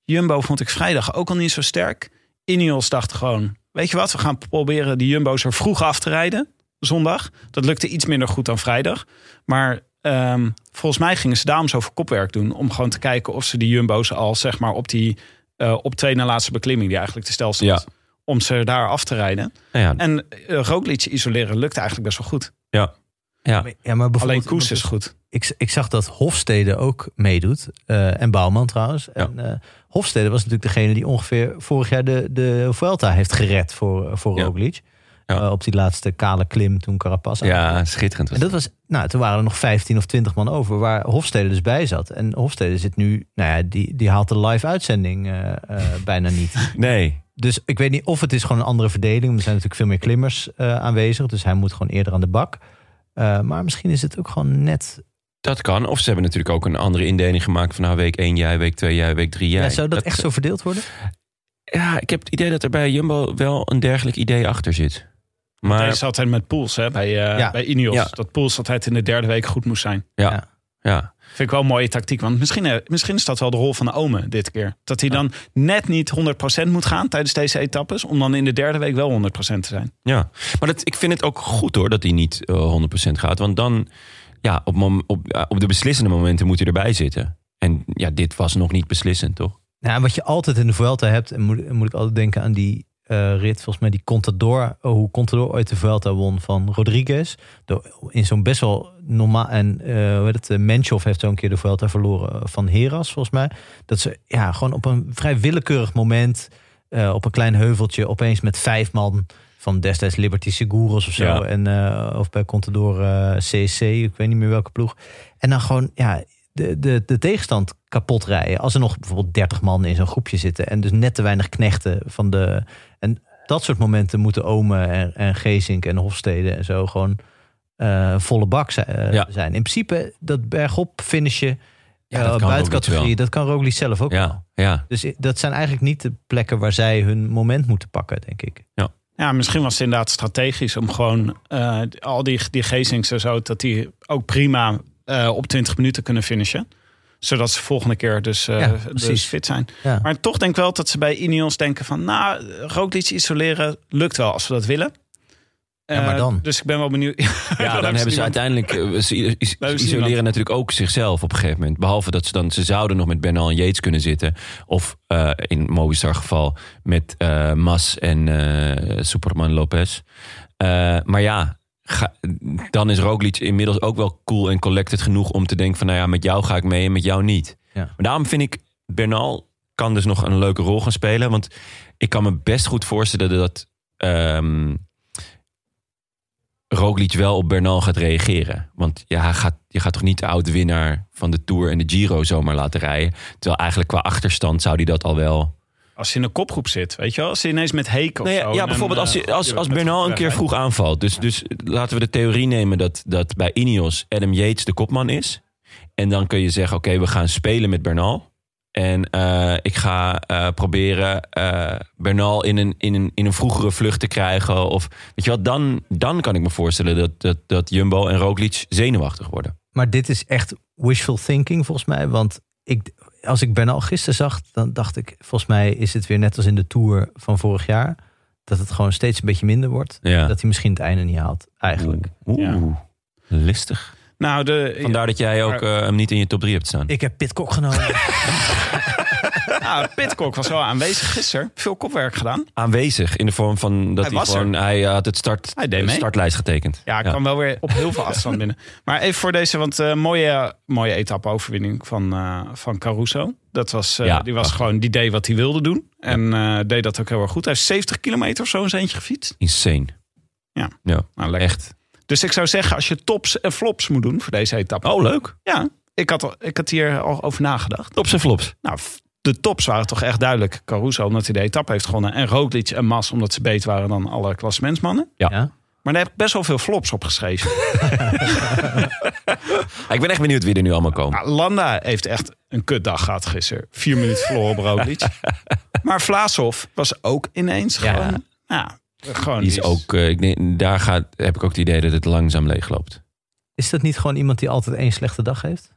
Jumbo vond ik vrijdag ook al niet zo sterk. Ineos dacht gewoon, weet je wat, we gaan proberen die Jumbo's er vroeg af te rijden. Zondag. Dat lukte iets minder goed dan vrijdag. Maar ehm, volgens mij gingen ze daarom zoveel kopwerk doen. Om gewoon te kijken of ze die Jumbo's al zeg maar op die eh, op twee na laatste beklimming. Die eigenlijk de stelste was. Ja. Om ze daar af te rijden. nou ja, En uh, Roglic isoleren lukte eigenlijk best wel goed. ja. Ja, maar Alleen Koes is goed. Ik, ik zag dat Hofstede ook meedoet. eh, en Bouwman trouwens. En eh, Hofstede was natuurlijk degene die ongeveer vorig jaar de, de Vuelta heeft gered voor, voor Ja. Roglic. Ja. Eh, op die laatste kale klim toen Carapaz ja, schitterend. was En dat was, nou, toen waren er nog 15 of 20 man over, waar Hofstede dus bij zat. En Hofstede zit nu, nou ja, die, die haalt de live uitzending eh, eh, [LAUGHS] bijna niet. Nee, Dus ik weet niet of het is gewoon een andere verdeling. Er zijn natuurlijk veel meer klimmers eh, aanwezig, dus hij moet gewoon eerder aan de bak. Eh, maar misschien is het ook gewoon net. Dat kan. Of ze hebben natuurlijk ook een andere indeling gemaakt van nou week 1 jij, week 2 jij, week 3 jij. Ja, zou dat, echt zo verdeeld worden? ja, ik heb het idee dat er bij Jumbo wel een dergelijk idee achter zit. Maar Deze is altijd met Pools hè, bij, eh, Ja. bij Ineos. Ja. Dat Pools altijd in de derde week goed moest zijn. ja, Ja. ja. Vind ik wel een mooie tactiek. Want misschien, eh, misschien is dat wel de rol van de Ome dit keer. Dat hij dan net niet 100% moet gaan tijdens deze etappes. Om dan in de derde week wel 100% te zijn. Ja, maar dat, ik vind het ook goed hoor dat hij niet eh, 100% gaat. Want dan, ja, op, op, op de beslissende momenten moet hij erbij zitten. En ja, dit was nog niet beslissend, toch? Nou, wat je altijd in de Vuelta hebt, en moet, moet ik altijd denken aan die eh, rit, volgens mij die Contador, oh, hoe Contador ooit de Vuelta won van Rodriguez. Door, in zo'n best wel normaal, en eh hoe het, eh, Menchov heeft zo'n keer de Vuelta verloren van Heras, volgens mij. Dat ze ja, gewoon op een vrij willekeurig moment, eh, op een klein heuveltje, opeens met vijf man van destijds Liberty Seguros of zo. Ja. En, eh, of bij Contador eh, CSC, ik weet niet meer welke ploeg. En dan gewoon, ja, de, de, de tegenstand kapot rijden. Als er nog bijvoorbeeld 30 man in zo'n groepje zitten. En dus net te weinig knechten van de. En dat soort momenten moeten Omen en, en Geesink en Hofstede en zo gewoon eh, volle bak zi- eh, Ja. zijn. In principe, dat bergop finishen. Ja, Ja, dat kan buitencategorie, dat kan Roglic zelf ook wel. Ja, ja. Dus dat zijn eigenlijk niet de plekken waar zij hun moment moeten pakken, denk ik. Ja, misschien was het inderdaad strategisch om gewoon eh, al die, die Geesings en zo, dat die ook prima eh, op 20 minuten kunnen finishen. Zodat ze volgende keer dus, Ja, dus precies. fit zijn. Ja. Maar toch denk ik wel dat ze bij Ineos denken van... nou, Roglic isoleren lukt wel als we dat willen. Ja, maar Eh, dan? dus ik ben wel benieuwd. [LAUGHS] Ja, dan hebben ze uiteindelijk. eh, Ze is- isoleren iemand. natuurlijk ook zichzelf op een gegeven moment. Behalve dat ze dan. Ze zouden nog met Bernal en Yates kunnen zitten. Of eh, in Movistar geval met Mas en Superman Lopez. Maar ja. ga- dan is Roglic inmiddels ook wel cool en collected genoeg om te denken van nou ja, met jou ga ik mee en met jou niet. Ja. Maar daarom vind ik Bernal kan dus nog een leuke rol gaan spelen. Want ik kan me best goed voorstellen dat ehm Roglic wel op Bernal gaat reageren. Want ja, hij gaat, je gaat toch niet de oude winnaar van de Tour en de Giro zomaar laten rijden. Terwijl eigenlijk qua achterstand zou hij dat al wel... Als je in een kopgroep zit, weet je wel? Als je ineens met Heek of Nee, zo... ja, bijvoorbeeld als, eh, je, als, als Bernal een keer vroeg aanvalt. Dus, dus laten we de theorie nemen dat, dat bij Ineos Adam Yates de kopman is. En dan kun je zeggen, oké, we gaan spelen met Bernal. En eh, ik ga eh, proberen eh, Bernal in een, in, een, in een vroegere vlucht te krijgen. Of weet je wat, dan, dan kan ik me voorstellen dat, dat, dat Jumbo en Roglic zenuwachtig worden. Maar dit is echt wishful thinking volgens mij. Want ik, als ik Bernal gisteren zag, dan dacht ik... volgens mij is het weer net als in de Tour van vorig jaar... dat het gewoon steeds een beetje minder wordt. Ja. Dat hij misschien het einde niet haalt, eigenlijk. Oeh, Ja. listig. Nou, de, Vandaar dat jij ook Maar- eh, hem niet in je top 3 hebt staan. Ik heb Pitcock genomen. ja, [LAUGHS] Pitcock was wel aanwezig gisteren. Veel kopwerk gedaan. Aanwezig in de vorm van dat Hij gewoon... Hij had het start, Hij deed de mee. startlijst getekend. Ja, ik kwam wel weer op heel veel afstand binnen. [LAUGHS] Maar even voor deze, want eh, mooie, mooie etappe-overwinning van, eh, van Caruso. Dat was, eh, Ja, die was gewoon, die deed wat hij wilde doen. En eh, deed dat ook heel erg goed. Hij heeft 70 kilometer of zo in zijn eentje gefietst. Insane. Ja. ja. Nou, lekker. Echt. Dus ik zou zeggen, als je tops en flops moet doen voor deze etappe. Oh, leuk. Ja, ik had, al- ik had hier al over nagedacht. Tops en flops. Nou, de tops waren toch echt duidelijk. Caruso, omdat hij de etappe heeft gewonnen. En Roglic en Mas, omdat ze beter waren dan alle klassementsmannen. Ja. Ja. Maar daar heb ik best wel veel flops op geschreven. [LAUGHS] [LAUGHS] Ik ben echt benieuwd wie er nu allemaal komen. Nou, Landa heeft echt een kutdag gehad gisteren. Vier minuten verloren op Roglic. [LAUGHS] maar Vlaasov was ook ineens Ja. gewoon... Ja, gewoon Die is ook, eh, ik denk, daar gaat, heb ik ook het idee dat het langzaam leegloopt. Is dat niet gewoon iemand die altijd één slechte dag heeft?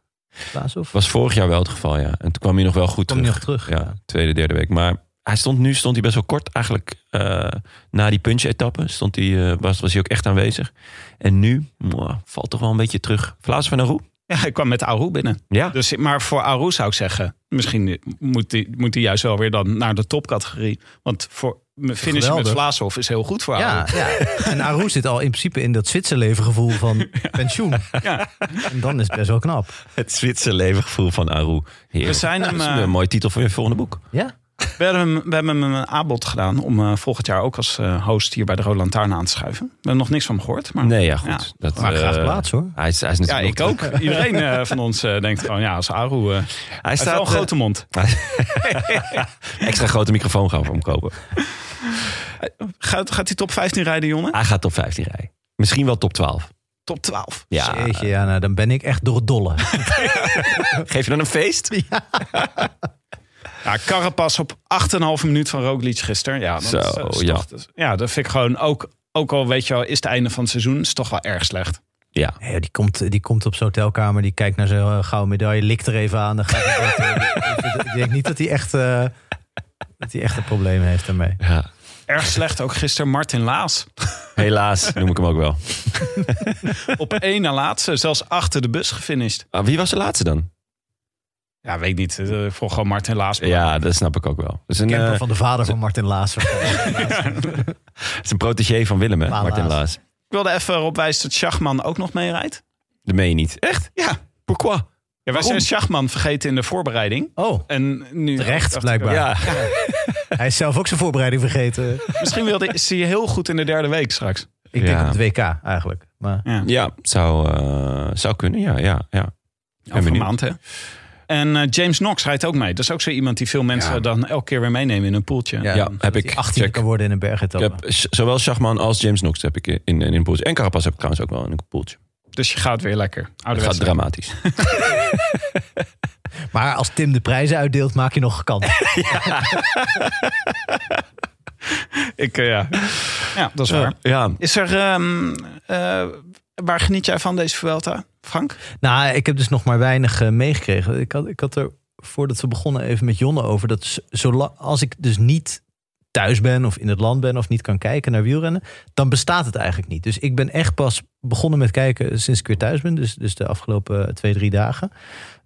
Klaashoff? Was vorig jaar wel het geval, ja. En toen kwam hij nog wel goed Kwam hij terug. nog terug, Ja, ja. tweede, derde week. Maar hij stond, nu stond hij best wel kort. Eigenlijk eh, na die punch-etappe stond hij, eh, was, was hij ook echt aanwezig. En nu mwah, valt toch wel een beetje terug. Vlaas van Aru? Ja, ik kwam met Aru binnen. Ja. Dus, maar voor Aru zou ik zeggen... Misschien moet hij moet die juist wel weer dan naar de topcategorie. Want voor finishen met. Vlaasov is heel goed voor Aru. Ja, ja. [LAUGHS] En Aru zit al in principe in dat Zwitserleven gevoel van [LAUGHS] pensioen. Ja. En dan is het best wel knap. Het Zwitser levengevoel van Aru. Heerlijk. We zijn hem, Dat is eh, een mooie titel voor je volgende boek. Ja? We hebben, hem, we hebben hem een aanbod gedaan om eh, volgend jaar ook als eh, host hier bij de Roland Lantaarn aan te schuiven. We hebben nog niks van hem gehoord. Maar Nee, ja, goed. Ja. dat, Maar graag eh, plaats hoor. Hij is, hij is Ja, natuurlijk ik ook. [LAUGHS] Iedereen eh, van ons eh, denkt gewoon, ja, als Aru... eh hij Hij wel staat een grote mond. eh, [LAUGHS] extra grote microfoon gaan we voor hem kopen. Gaat, gaat hij top 15 rijden, Jonne? Hij gaat top 15 rijden. Misschien wel top 12. Top 12. Ja. Jeetje, ja, nou, dan ben ik echt door het dolle. [LAUGHS] Geef je dan een feest? Ja, Carapaz op 8,5 minuut van Roglic gisteren. Ja, dat Zo, is, is ja. toch- ja, dat vind ik gewoon ook... Ook al weet je wel, is het einde van het seizoen, is toch wel erg slecht. Ja. Ja, die, komt, die komt op zijn hotelkamer, die kijkt naar zijn eh, gouden medaille, likt er even aan. Dan gaat dood. [LAUGHS] ik denk niet dat hij echt, eh, dat hij echt een probleem heeft daarmee. ja. Erg slecht ook gisteren Martin Laas. [LAUGHS] Helaas noem ik hem ook wel. [LAUGHS] Op één na laatste, zelfs achter de bus gefinished. Ah, wie was de laatste dan? Ja, weet ik niet. Eh, volg gewoon Martin Laas. maar- Ja, dat snap ik ook wel. Is een, Camper eh, van de vader van [LAUGHS] Martin Laas. het is een protégé van Willem, hè? Laas. Martin Laas. Ik wilde even erop wijzen dat Schachman ook nog meerijdt. Dat meen je niet. Echt? Ja. Pourquoi? Ja, wij zijn Schachman vergeten in de voorbereiding. Oh, En nu Terecht, blijkbaar. Ja. [LAUGHS] hij is zelf ook zijn voorbereiding vergeten. Misschien wilde, is hij heel goed in de derde week straks. Ik denk op het WK eigenlijk. Maar Ja, Ja, zou, eh, zou kunnen. Ja, ja, ja. over een maand hè. En eh, James Knox rijdt ook mee. Dat is ook zo iemand die veel mensen Ja. dan elke keer weer meenemen in een poeltje. ja, heb ik. 18 Check. kan worden in een Ik bergetappe. heb s- zowel Schachman als James Knox heb ik in, in, in een poeltje. En Carapaz heb ik trouwens ook wel in een poeltje. Dus je gaat weer lekker. Het gaat dramatisch. [LAUGHS] Maar als Tim de prijzen uitdeelt, maak je nog kans. [LAUGHS] [LAUGHS] Ik, eh, ja. ja, dat is waar. Ja, Is er, ehm, eh, waar geniet jij van deze Vuelta, Frank? Nou, ik heb dus nog maar weinig eh, meegekregen. Ik had, ik had er voordat we begonnen even met Jonne over. Dat zolang, als ik dus niet thuis ben of in het land ben of niet kan kijken naar wielrennen, dan bestaat het eigenlijk niet. Dus ik ben echt pas begonnen met kijken sinds ik weer thuis ben. Dus, dus de afgelopen twee, drie dagen.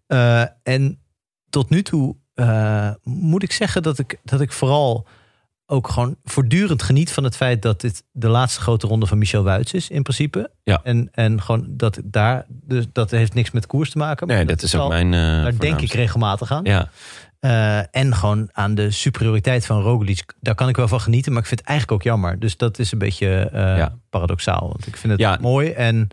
Eh, en tot nu toe eh, moet ik zeggen dat ik, dat ik vooral ook gewoon voortdurend geniet van het feit dat dit de laatste grote ronde van Michel Wuits is, in principe. Ja. En, en gewoon dat daar, dus dat heeft niks met koers te maken. nee, dat is ook al- mijn. eh, Daar denk ik regelmatig aan. Ja, Eh, en gewoon aan de superioriteit van Roglic. Daar kan ik wel van genieten, maar ik vind het eigenlijk ook jammer. Dus dat is een beetje eh, Ja. paradoxaal. Want ik vind het Ja. mooi en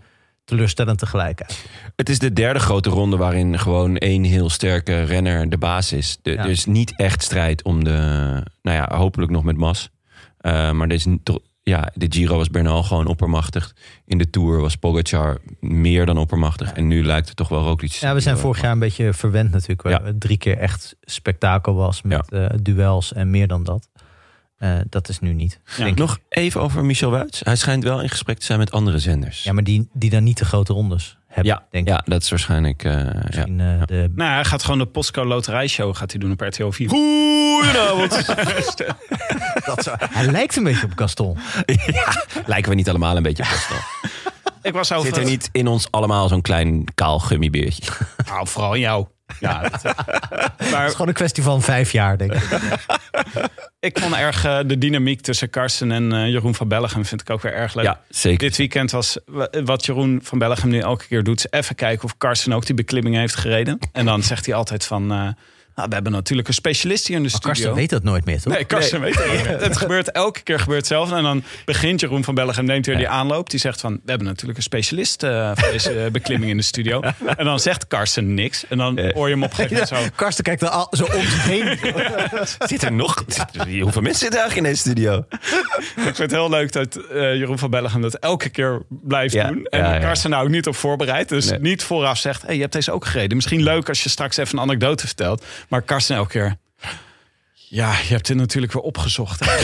teleurstellend tegelijk. eigenlijk. het is de derde grote ronde waarin gewoon één heel sterke renner de baas is. De, Ja. Er is niet echt strijd om de. Nou ja, hopelijk nog met Mas. Eh, maar er is niet- toch. Ja, de Giro was Bernal gewoon oppermachtig. In de Tour was Pogacar meer dan oppermachtig. En nu lijkt het toch wel Roglic. Ja, we zijn vorig jaar een beetje verwend natuurlijk. Waar Ja. drie keer echt spektakel was met eh, duels en meer dan dat. Eh, dat is nu niet. Ja. denk ik. Nog even over Michel Wuits. Hij schijnt wel in gesprek te zijn met andere zenders. Ja, maar die, die dan niet de grote rondes hebben, ja, denk ik. ja dat is waarschijnlijk. eh, ja. Eh, de, Nou, hij gaat gewoon de Postco Loterijshow gaat hij doen op RTL 4. Goedenavond. [LAUGHS] dat zou- hij lijkt een beetje op Gaston. [LAUGHS] ja, lijken we niet allemaal een beetje op Gaston? Ik was over... Zit er niet in ons allemaal zo'n klein kaal gummibeertje? Nou, vooral in jou. Ja, [LAUGHS] dat, eh, Het is maar gewoon een kwestie van vijf jaar, denk ik. [LAUGHS] ik vond erg eh, de dynamiek tussen Karsten en eh, Jeroen van Bellegem vind ik ook weer erg leuk. Ja, zeker. Dit weekend was wa- wat Jeroen van Bellegem nu elke keer doet... is even kijken of Karsten ook die beklimming heeft gereden. En dan zegt hij altijd van... nou, we hebben natuurlijk een specialist hier in de Maar studio. Karsten weet dat nooit meer, toch? Nee, Karsten weet niet meer. Het gebeurt elke keer gebeurt hetzelfde. En dan begint Jeroen van Bellegem, neemt weer die aanloop. Die zegt van, we hebben natuurlijk een specialist eh, voor deze [LAUGHS] beklimming in de studio. En dan zegt Karsten niks. En dan hoor je hem op een gegeven moment zo... Karsten kijkt er al zo om zich heen. [LAUGHS] Zit er nog? Hoeveel mensen zitten eigenlijk in deze studio? Ik vind het heel leuk dat eh, Jeroen van Bellegem dat elke keer blijft Ja, doen. En ja, ja. Karsten nou ook niet op voorbereid. Dus Nee. niet vooraf zegt, hey, je hebt deze ook gereden. Misschien leuk als je straks even een anekdote vertelt. Maar Karsten elke keer... Ja, je hebt dit natuurlijk weer opgezocht. hè." [LAUGHS]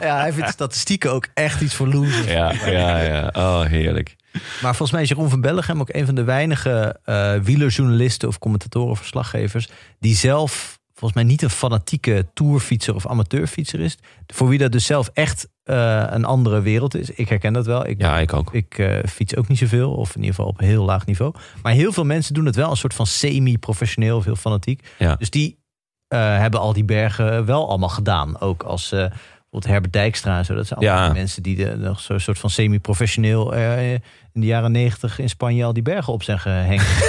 Ja, hij vindt statistieken ook echt iets voor losers. Ja, ja, ja. Oh, heerlijk. Maar volgens mij is Jeroen van Bellegem ook een van de weinige eh wielerjournalisten of commentatoren of verslaggevers die zelf volgens mij niet een fanatieke tourfietser of amateurfietser is. Voor wie dat dus zelf echt eh, een andere wereld is. Ik herken dat wel. Ik, Ja, ik ook. ik eh, fiets ook niet zoveel, of in ieder geval op heel laag niveau. Maar heel veel mensen doen het wel een soort van semi-professioneel of heel fanatiek. Ja. Dus die eh, hebben al die bergen wel allemaal gedaan. Ook als eh bijvoorbeeld Herbert Dijkstra en zo. Dat zijn allemaal Ja. mensen die de, nog zo'n soort van semi-professioneel eh, in de jaren negentig in Spanje al die bergen op zijn gehengd. [LAUGHS]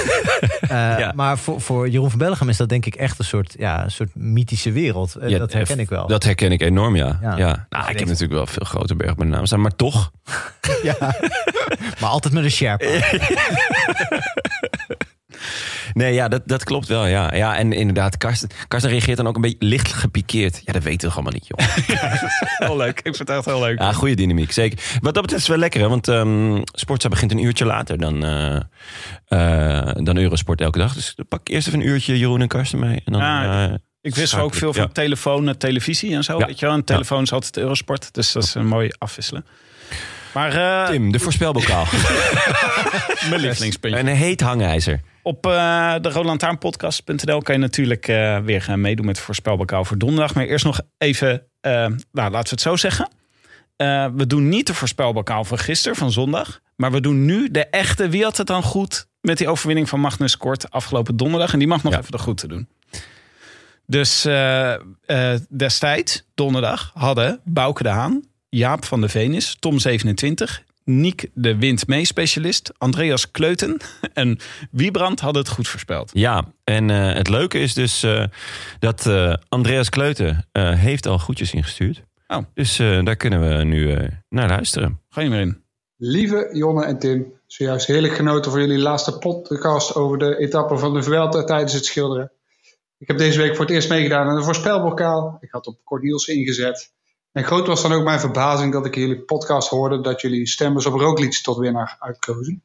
Eh, Ja. Maar voor, voor Jeroen van Bellegem is dat denk ik echt een soort, ja, een soort mythische wereld. Eh, Ja, dat herken ik wel. Dat herken ik enorm, ja. Ja. ja. Nou, ik heb natuurlijk wel veel grote bergen bij naam staan, maar toch. [LAUGHS] Ja. maar altijd met een Sherpa. [LAUGHS] Nee, ja, dat, dat klopt wel. Ja. ja, en inderdaad, Karsten, Karsten reageert dan ook een beetje licht gepikeerd. Ja, dat weten we toch allemaal niet, joh. [LAUGHS] Heel leuk. Ik vind het echt heel leuk. Ja, goede dynamiek, zeker. Wat dat betreft is het wel lekker, hè? want ehm Sportza begint een uurtje later dan, eh, eh, dan Eurosport elke dag. Dus dan pak eerst even een uurtje Jeroen en Karsten mee. En dan, Ja, eh, Ik wist ook veel van Ja. telefoon, en televisie en zo. Ja. Weet je wel? En telefoon is altijd Eurosport. Dus dat is een mooi afwisselen. Maar eh, Tim, de voorspelbokaal. [LAUGHS] mijn lievelingspuntje. een heet hangijzer. Op eh, de rolandtaarnpodcast.nl kan je natuurlijk eh, weer gaan meedoen met voorspelbokaal voor donderdag. Maar eerst nog even, nou, laten we het zo zeggen. We doen niet de voorspelbokaal van gisteren, van zondag. Maar we doen nu de echte. Wie had het dan goed met die overwinning van Magnus Kort afgelopen donderdag? En die mag nog Ja. even de goed te doen. Dus destijds, donderdag, hadden Bouke de Haan, Jaap van de Venus, Tom 27, Niek de windmee-specialist, Andreas Kleuten [LAUGHS] en Wiebrand hadden het goed voorspeld. Ja, en eh, het leuke is dus eh, dat eh, Andreas Kleuten eh, heeft al goedjes ingestuurd. Oh. Dus eh, daar kunnen we nu eh, naar luisteren. Ga je maar in. Lieve Jonne en Tim, zojuist heerlijk genoten van jullie laatste podcast over de etappe van de Vuelta tijdens het schilderen. Ik heb deze week voor het eerst meegedaan aan een voorspelbokaal. Ik had op Corniels ingezet. En groot was dan ook mijn verbazing dat ik jullie podcast hoorde dat jullie stemmers op Roglic tot winnaar uitkozen.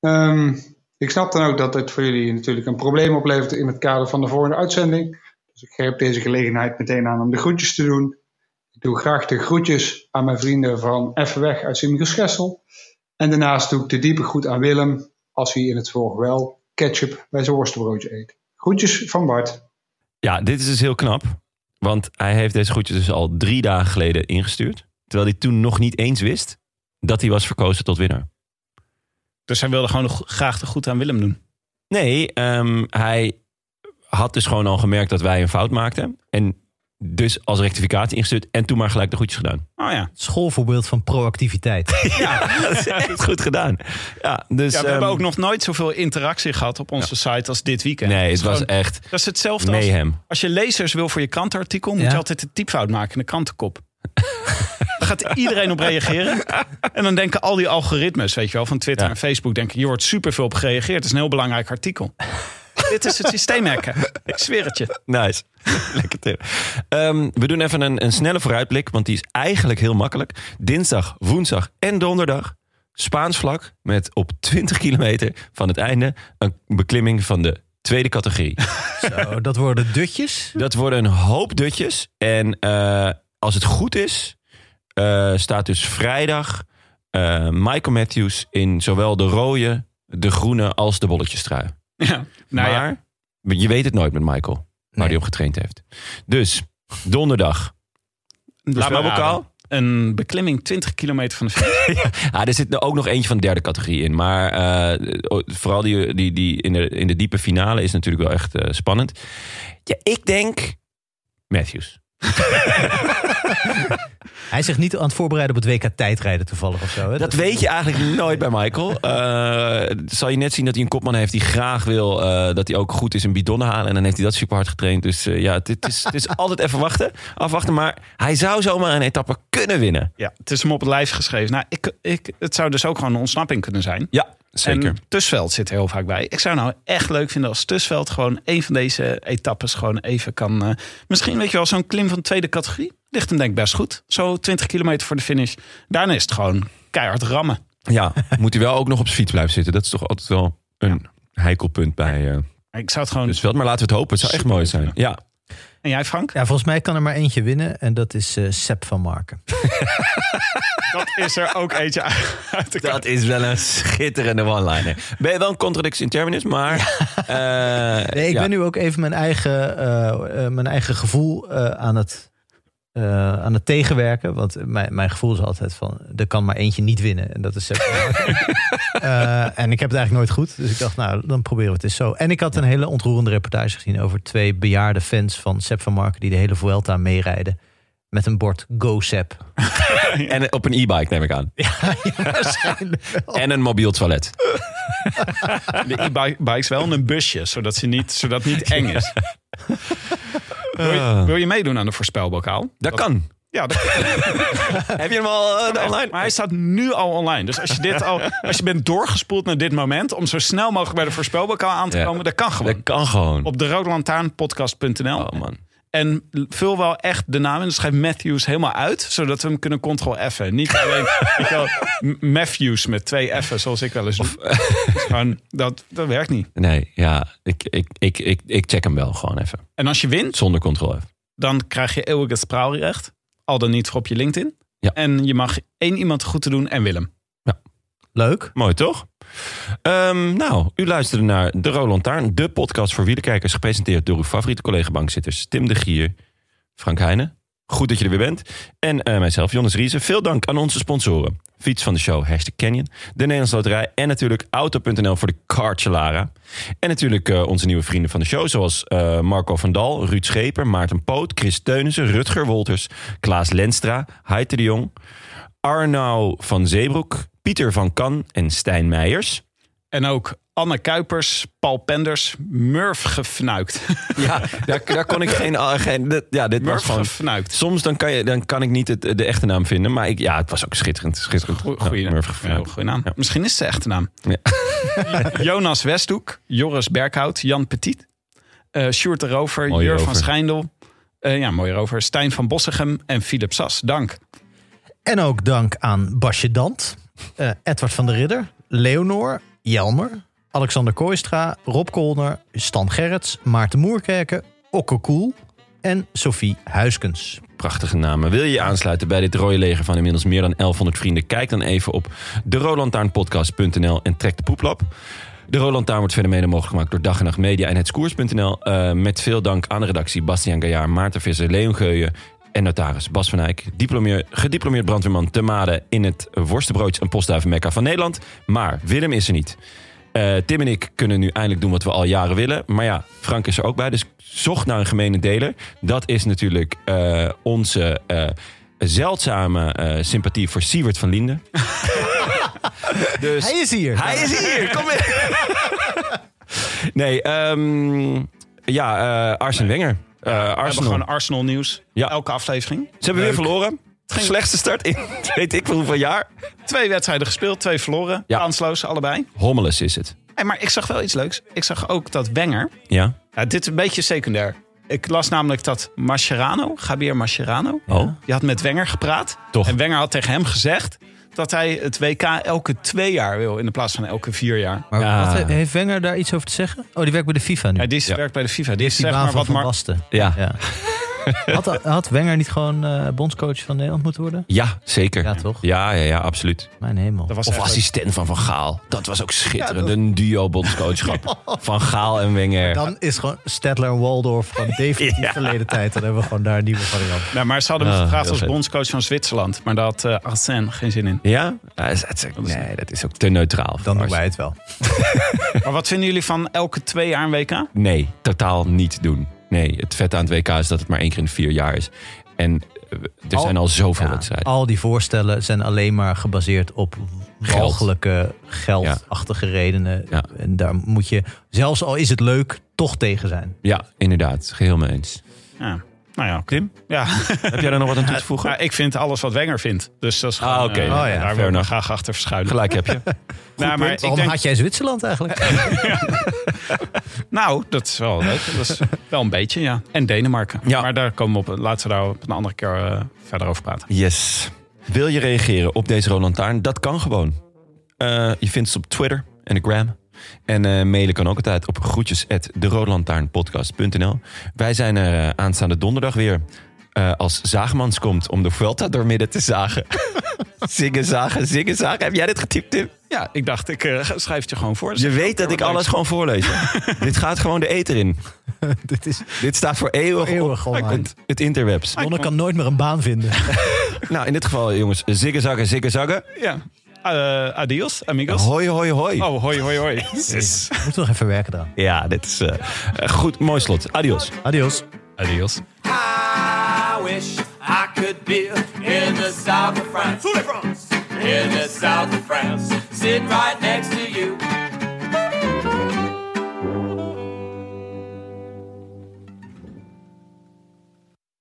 Ehm, ik snap dan ook dat dit voor jullie natuurlijk een probleem oplevert in het kader van de volgende uitzending. Dus ik greep deze gelegenheid meteen aan om de groetjes te doen. Ik doe graag de groetjes aan mijn vrienden van Even Weg uit Sint-Michiels-Gestel. En daarnaast doe ik de diepe groet aan Willem als hij in het volg wel ketchup bij zijn worstenbroodje eet. Groetjes van Bart. Ja, dit is dus heel knap. Want hij heeft deze groetjes dus al drie dagen geleden ingestuurd. Terwijl hij toen nog niet eens wist dat hij was verkozen tot winnaar. Dus hij wilde gewoon graag de goed aan Willem doen. Nee, ehm, hij had dus gewoon al gemerkt dat wij een fout maakten. En dus als rectificatie ingestuurd. En toen maar gelijk de groetjes gedaan. Oh ja. Schoolvoorbeeld van proactiviteit. [LAUGHS] Ja, dat is echt goed gedaan. Ja, dus, ja we hebben ehm, ook nog nooit zoveel interactie gehad op onze site als dit weekend. Nee, het was gewoon- echt Dat is hetzelfde als mayhem. als je lezers wil voor je krantenartikel, moet Ja. je altijd een typfout maken in de krantenkop. [LAUGHS] Daar gaat iedereen op reageren. En dan denken al die algoritmes, weet je wel, van Twitter Ja. en Facebook, denken, hier wordt superveel op gereageerd. Het is een heel belangrijk artikel. Dit is het systeem hacken. Ik zweer het je. Nice. [LAUGHS] Lekker Tim. Ehm, we doen even een, een snelle vooruitblik, want die is eigenlijk heel makkelijk. Dinsdag, woensdag en donderdag. Spaans vlak met op 20 kilometer van het einde een beklimming van de tweede categorie. [LAUGHS] Zo, dat worden dutjes. Dat worden een hoop dutjes. En eh, als het goed is, eh, staat dus vrijdag eh, Michael Matthews in zowel de rode, de groene als de bolletjestrui. Ja. Nou ja, maar je weet het nooit met Michael, waar Nee. hij op getraind heeft. Dus donderdag. laat maar raden. Een beklimming 20 kilometer van de finish. [LAUGHS] Ah, er zit ook nog eentje van de derde categorie in. Maar eh, vooral die, die, die in, de, in de diepe finale is natuurlijk wel echt eh, spannend. Ja, ik denk Matthews. [LAUGHS] Hij is zich niet aan het voorbereiden op het WK tijdrijden toevallig of zo. Hè? Dat weet je eigenlijk nooit bij Michael. [LAUGHS] Eh, zal je net zien dat hij een kopman heeft die graag wil eh, dat hij ook goed is in bidonnen halen. En dan heeft hij dat super hard getraind. Dus eh, ja, het, het is, het is [LAUGHS] altijd even wachten, afwachten. Maar hij zou zomaar een etappe kunnen winnen. Ja, het is hem op het lijf geschreven. Nou, ik, ik, het zou dus ook gewoon een ontsnapping kunnen zijn. Ja, zeker. En Tusveld zit er heel vaak bij. Ik zou nou echt leuk vinden als Tusveld gewoon een van deze etappes gewoon even kan. eh, misschien weet je wel, zo'n klim van tweede categorie. Ligt hem denk ik best goed. Zo 20 kilometer voor de finish. Daarna is het gewoon keihard rammen. Ja, [LAUGHS] moet hij wel ook nog op zijn fiets blijven zitten. Dat is toch altijd wel een heikel punt bij eh Ik zou het gewoon. dus Veld. Maar laten we het hopen. Het zou echt mooi zijn. Ja, En jij, Frank? Ja, volgens mij kan er maar eentje winnen. En dat is eh Sepp van Marken. [LAUGHS] Dat is er ook eentje uit de dat is wel een schitterende one-liner. Ben je wel een contradictie in terminus, maar... eh, Nee, ik ja. ben nu ook even mijn eigen, mijn eigen gevoel eh, aan, het, eh, aan het tegenwerken. Want mijn, mijn gevoel is altijd van, er kan maar eentje niet winnen. En dat is Sepp van Marken. Eh, en ik heb het eigenlijk nooit goed. Dus ik dacht, nou, dan proberen we het eens zo. En ik had een hele ontroerende reportage gezien over twee bejaarde fans van Sepp van Marken... die de hele Vuelta meerijden met een bord Go Sepp. [LAUGHS] En op een e-bike neem ik aan. En een mobiel toilet. De e-bikes wel en een busje, zodat, ze niet, zodat het niet eng is. [LAUGHS] Wil je, wil je meedoen aan de voorspelbokaal? Dat kan. Ja, dat, [LAUGHS] Heb je hem al eh, online? maar hij staat nu al online. Dus als je, dit al, [LAUGHS] als je bent doorgespoeld naar dit moment... om zo snel mogelijk bij de voorspelbokaal aan te Ja. komen... dat kan gewoon. Dat kan gewoon. Op de roodlantaarnpodcast.nl. Oh man. En vul wel echt de naam in. Dus schrijf Matthews helemaal uit. Zodat we hem kunnen ctrl-F'en. Niet alleen [LAUGHS] wel, Matthews met twee F'en. Zoals ik wel eens doe. [LAUGHS] Gewoon, dat, dat werkt niet. Nee, ja, ik, ik, ik, ik, ik check hem wel gewoon even. En als je wint, Zonder controle. dan krijg je eeuwig spraalrecht. Al dan niet voor op je LinkedIn. Ja. En je mag één iemand goed te doen en Willem. Leuk. Mooi toch? Ehm, nou, u luisterde naar De Roland Taarn, de podcast voor wielerkijkers, gepresenteerd door uw favoriete collega-bankzitters Tim de Gier, Frank Heijnen. Goed dat je er weer bent. En eh, mijzelf, Jonas Riese. Veel dank aan onze sponsoren. Fiets van de show, hashtag Canyon. De Nederlandse Loterij. En natuurlijk Auto.nl voor de Cartjelara. En natuurlijk eh, onze nieuwe vrienden van de show. Zoals eh, Marco van Dal, Ruud Scheper, Maarten Poot, Chris Teunissen, Rutger Wolters, Klaas Lenstra, Heite de Jong, Arnou van Zeebroek, Pieter van Kan en Stijn Meijers. En ook Anne Kuipers, Paul Penders, Murf gefnuikt. [LAUGHS] Ja, daar, daar kon ik [LAUGHS] geen... ah, geen ja, dit was Murf gewoon... gefnuikt. Soms dan kan, je, dan kan ik niet het, de echte naam vinden. Maar ik, ja, het was ook schitterend. schitterend. Goeie. Murphy Ja, goeie naam. Ja. Misschien is het de echte naam. Ja. [LAUGHS] Jonas Westhoek, Joris Berghout, Jan Petit, eh Sjoerd de Rover, Mooie Jur van. Schijndel. eh, ja, mooie rover. Stijn van Bossegem en Philip Sas. Dank. En ook dank aan Basje Dant, eh, Edward van der Ridder, Leonor, Jelmer, Alexander Kooistra, Rob Kolner, Stan Gerrits, Maarten Moerkerken, Okke Koel en Sophie Huiskens. Prachtige namen. Wil je je aansluiten bij dit rode leger van inmiddels meer dan 1100 vrienden? Kijk dan even op derolantaarnpodcast.nl en trek de poeplap. De Roland Taarn wordt verder mede mogelijk gemaakt door Dag en Nacht Media en hetskoers.nl. Eh, met veel dank aan de redactie Bastiaan Gaillard, Maarten Visser, Leon Geuyen en notaris Bas van Eyck. Diplomeer, gediplomeerd brandweerman te Maden in het worstenbroodje en postduivenmekka van Nederland. Maar Willem is er niet. Eh, Tim en ik kunnen nu eindelijk doen wat we al jaren willen. Maar ja, Frank is er ook bij. Dus zocht naar een gemene deler. Dat is natuurlijk eh, onze eh, zeldzame sympathie voor Siewert van Linden. [LAUGHS] dus Hij is hier. hij is hier. Kom in. [LAUGHS] nee, ehm, ja, Arsene Wenger. Eh, We hebben Arsenal. gewoon Arsenal nieuws. Ja. Elke aflevering. Ze hebben weer verloren. Slechtste start in [LAUGHS] weet ik voor hoeveel jaar. Twee wedstrijden gespeeld, twee verloren. Ja. Kansloos, allebei. Hommeles is het. Hey, maar ik zag wel iets leuks. Ik zag ook dat Wenger... Ja. Ja, dit is een beetje secundair. Ik las namelijk dat Mascherano, Javier Mascherano... Oh. die had met Wenger gepraat. Toch. En Wenger had tegen hem gezegd... dat hij het WK elke twee jaar wil... in de plaats van elke vier jaar. Maar Ja. wat, heeft Wenger daar iets over te zeggen? Oh, die werkt bij de FIFA nu. Ja, die is- Ja. werkt bij de FIFA. Die die is is die zeg baan maar van wat Van Mar- Basten. Ja. Ja. [LAUGHS] [LAUGHS] Had, had Wenger niet gewoon eh, bondscoach van Nederland moeten worden? Ja, zeker. Ja, toch? Ja, ja, ja, absoluut. Mijn hemel. Dat was Of assistent van Van Gaal. Dat was ook schitterend. Een duo bondscoachschap. [LAUGHS] Van Gaal en Wenger. Dan is gewoon Stedtler en Waldorf van [LAUGHS] definitief Ja. verleden tijd. Dan hebben we gewoon daar een nieuwe variant. Ja, maar ze hadden hem Ah, gevraagd als bondscoach van Zwitserland. Maar daar had eh Arsène geen zin in. Ja? Ja, dat is- nee, dat is ook te neutraal. Dan doen wij het wel. Maar wat vinden jullie van elke twee jaar een WK? Nee, totaal niet doen. Nee, het vette aan het WK is dat het maar één keer in de vier jaar is. En eh, er Al- zijn al zoveel Ja, wedstrijden. al die voorstellen zijn alleen maar gebaseerd op walgelijke, geldachtige redenen. Ja. En daar moet je, zelfs al is het leuk, toch tegen zijn. Ja, inderdaad. Geheel mee eens. Ja. Nou ja, Tim, ja. [LAUGHS] heb jij daar nog wat aan toe te [LAUGHS] voegen? Nou, ik vind alles wat Wenger vindt. Dus dat is gewoon, Ah, oké. eh, Oh ja, daar wil ik graag achter verschuilen. Gelijk heb je. [LAUGHS] Nou, maar ik denk, had jij Zwitserland eigenlijk? nou, dat is wel leuk. Dat is wel een beetje, ja. En Denemarken. Ja. Maar daar komen we op. Laten we daar op een andere keer eh, verder over praten. Yes. Wil je reageren op deze Roland Taarn? Dat kan gewoon. Eh, je vindt het op Twitter en de Gram. En eh, mailen kan ook altijd op groetjes Wij zijn er eh, aanstaande donderdag weer. eh, als Zaagmans komt om de Vuelta door midden te zagen. [LAUGHS] zingen, zagen, zingen, zagen. Heb jij dit getypt, Tim? Ja, ik dacht, ik eh, schrijf het je gewoon voor. Je weet dat ik alles gewoon voorlees. [LAUGHS] dit gaat gewoon de eter in. [LAUGHS] Dit is Dit staat voor eeuwig, eeuwig op online. het, het interwebs. Jonne kan nooit meer een baan vinden. Nou, in dit geval, jongens, ziggen, zaggen, ziggen, zaggen. Ja. Eh, adios, amigos. Hoi, hoi, hoi. Oh, hoi, hoi, hoi. [LAUGHS] We moeten nog even werken eraan. Ja, dit is eh, eh, goed. Mooi slot. Adios. Adios. Adios. I wish I could be in the south of France. In the south of France, sitting right next to you.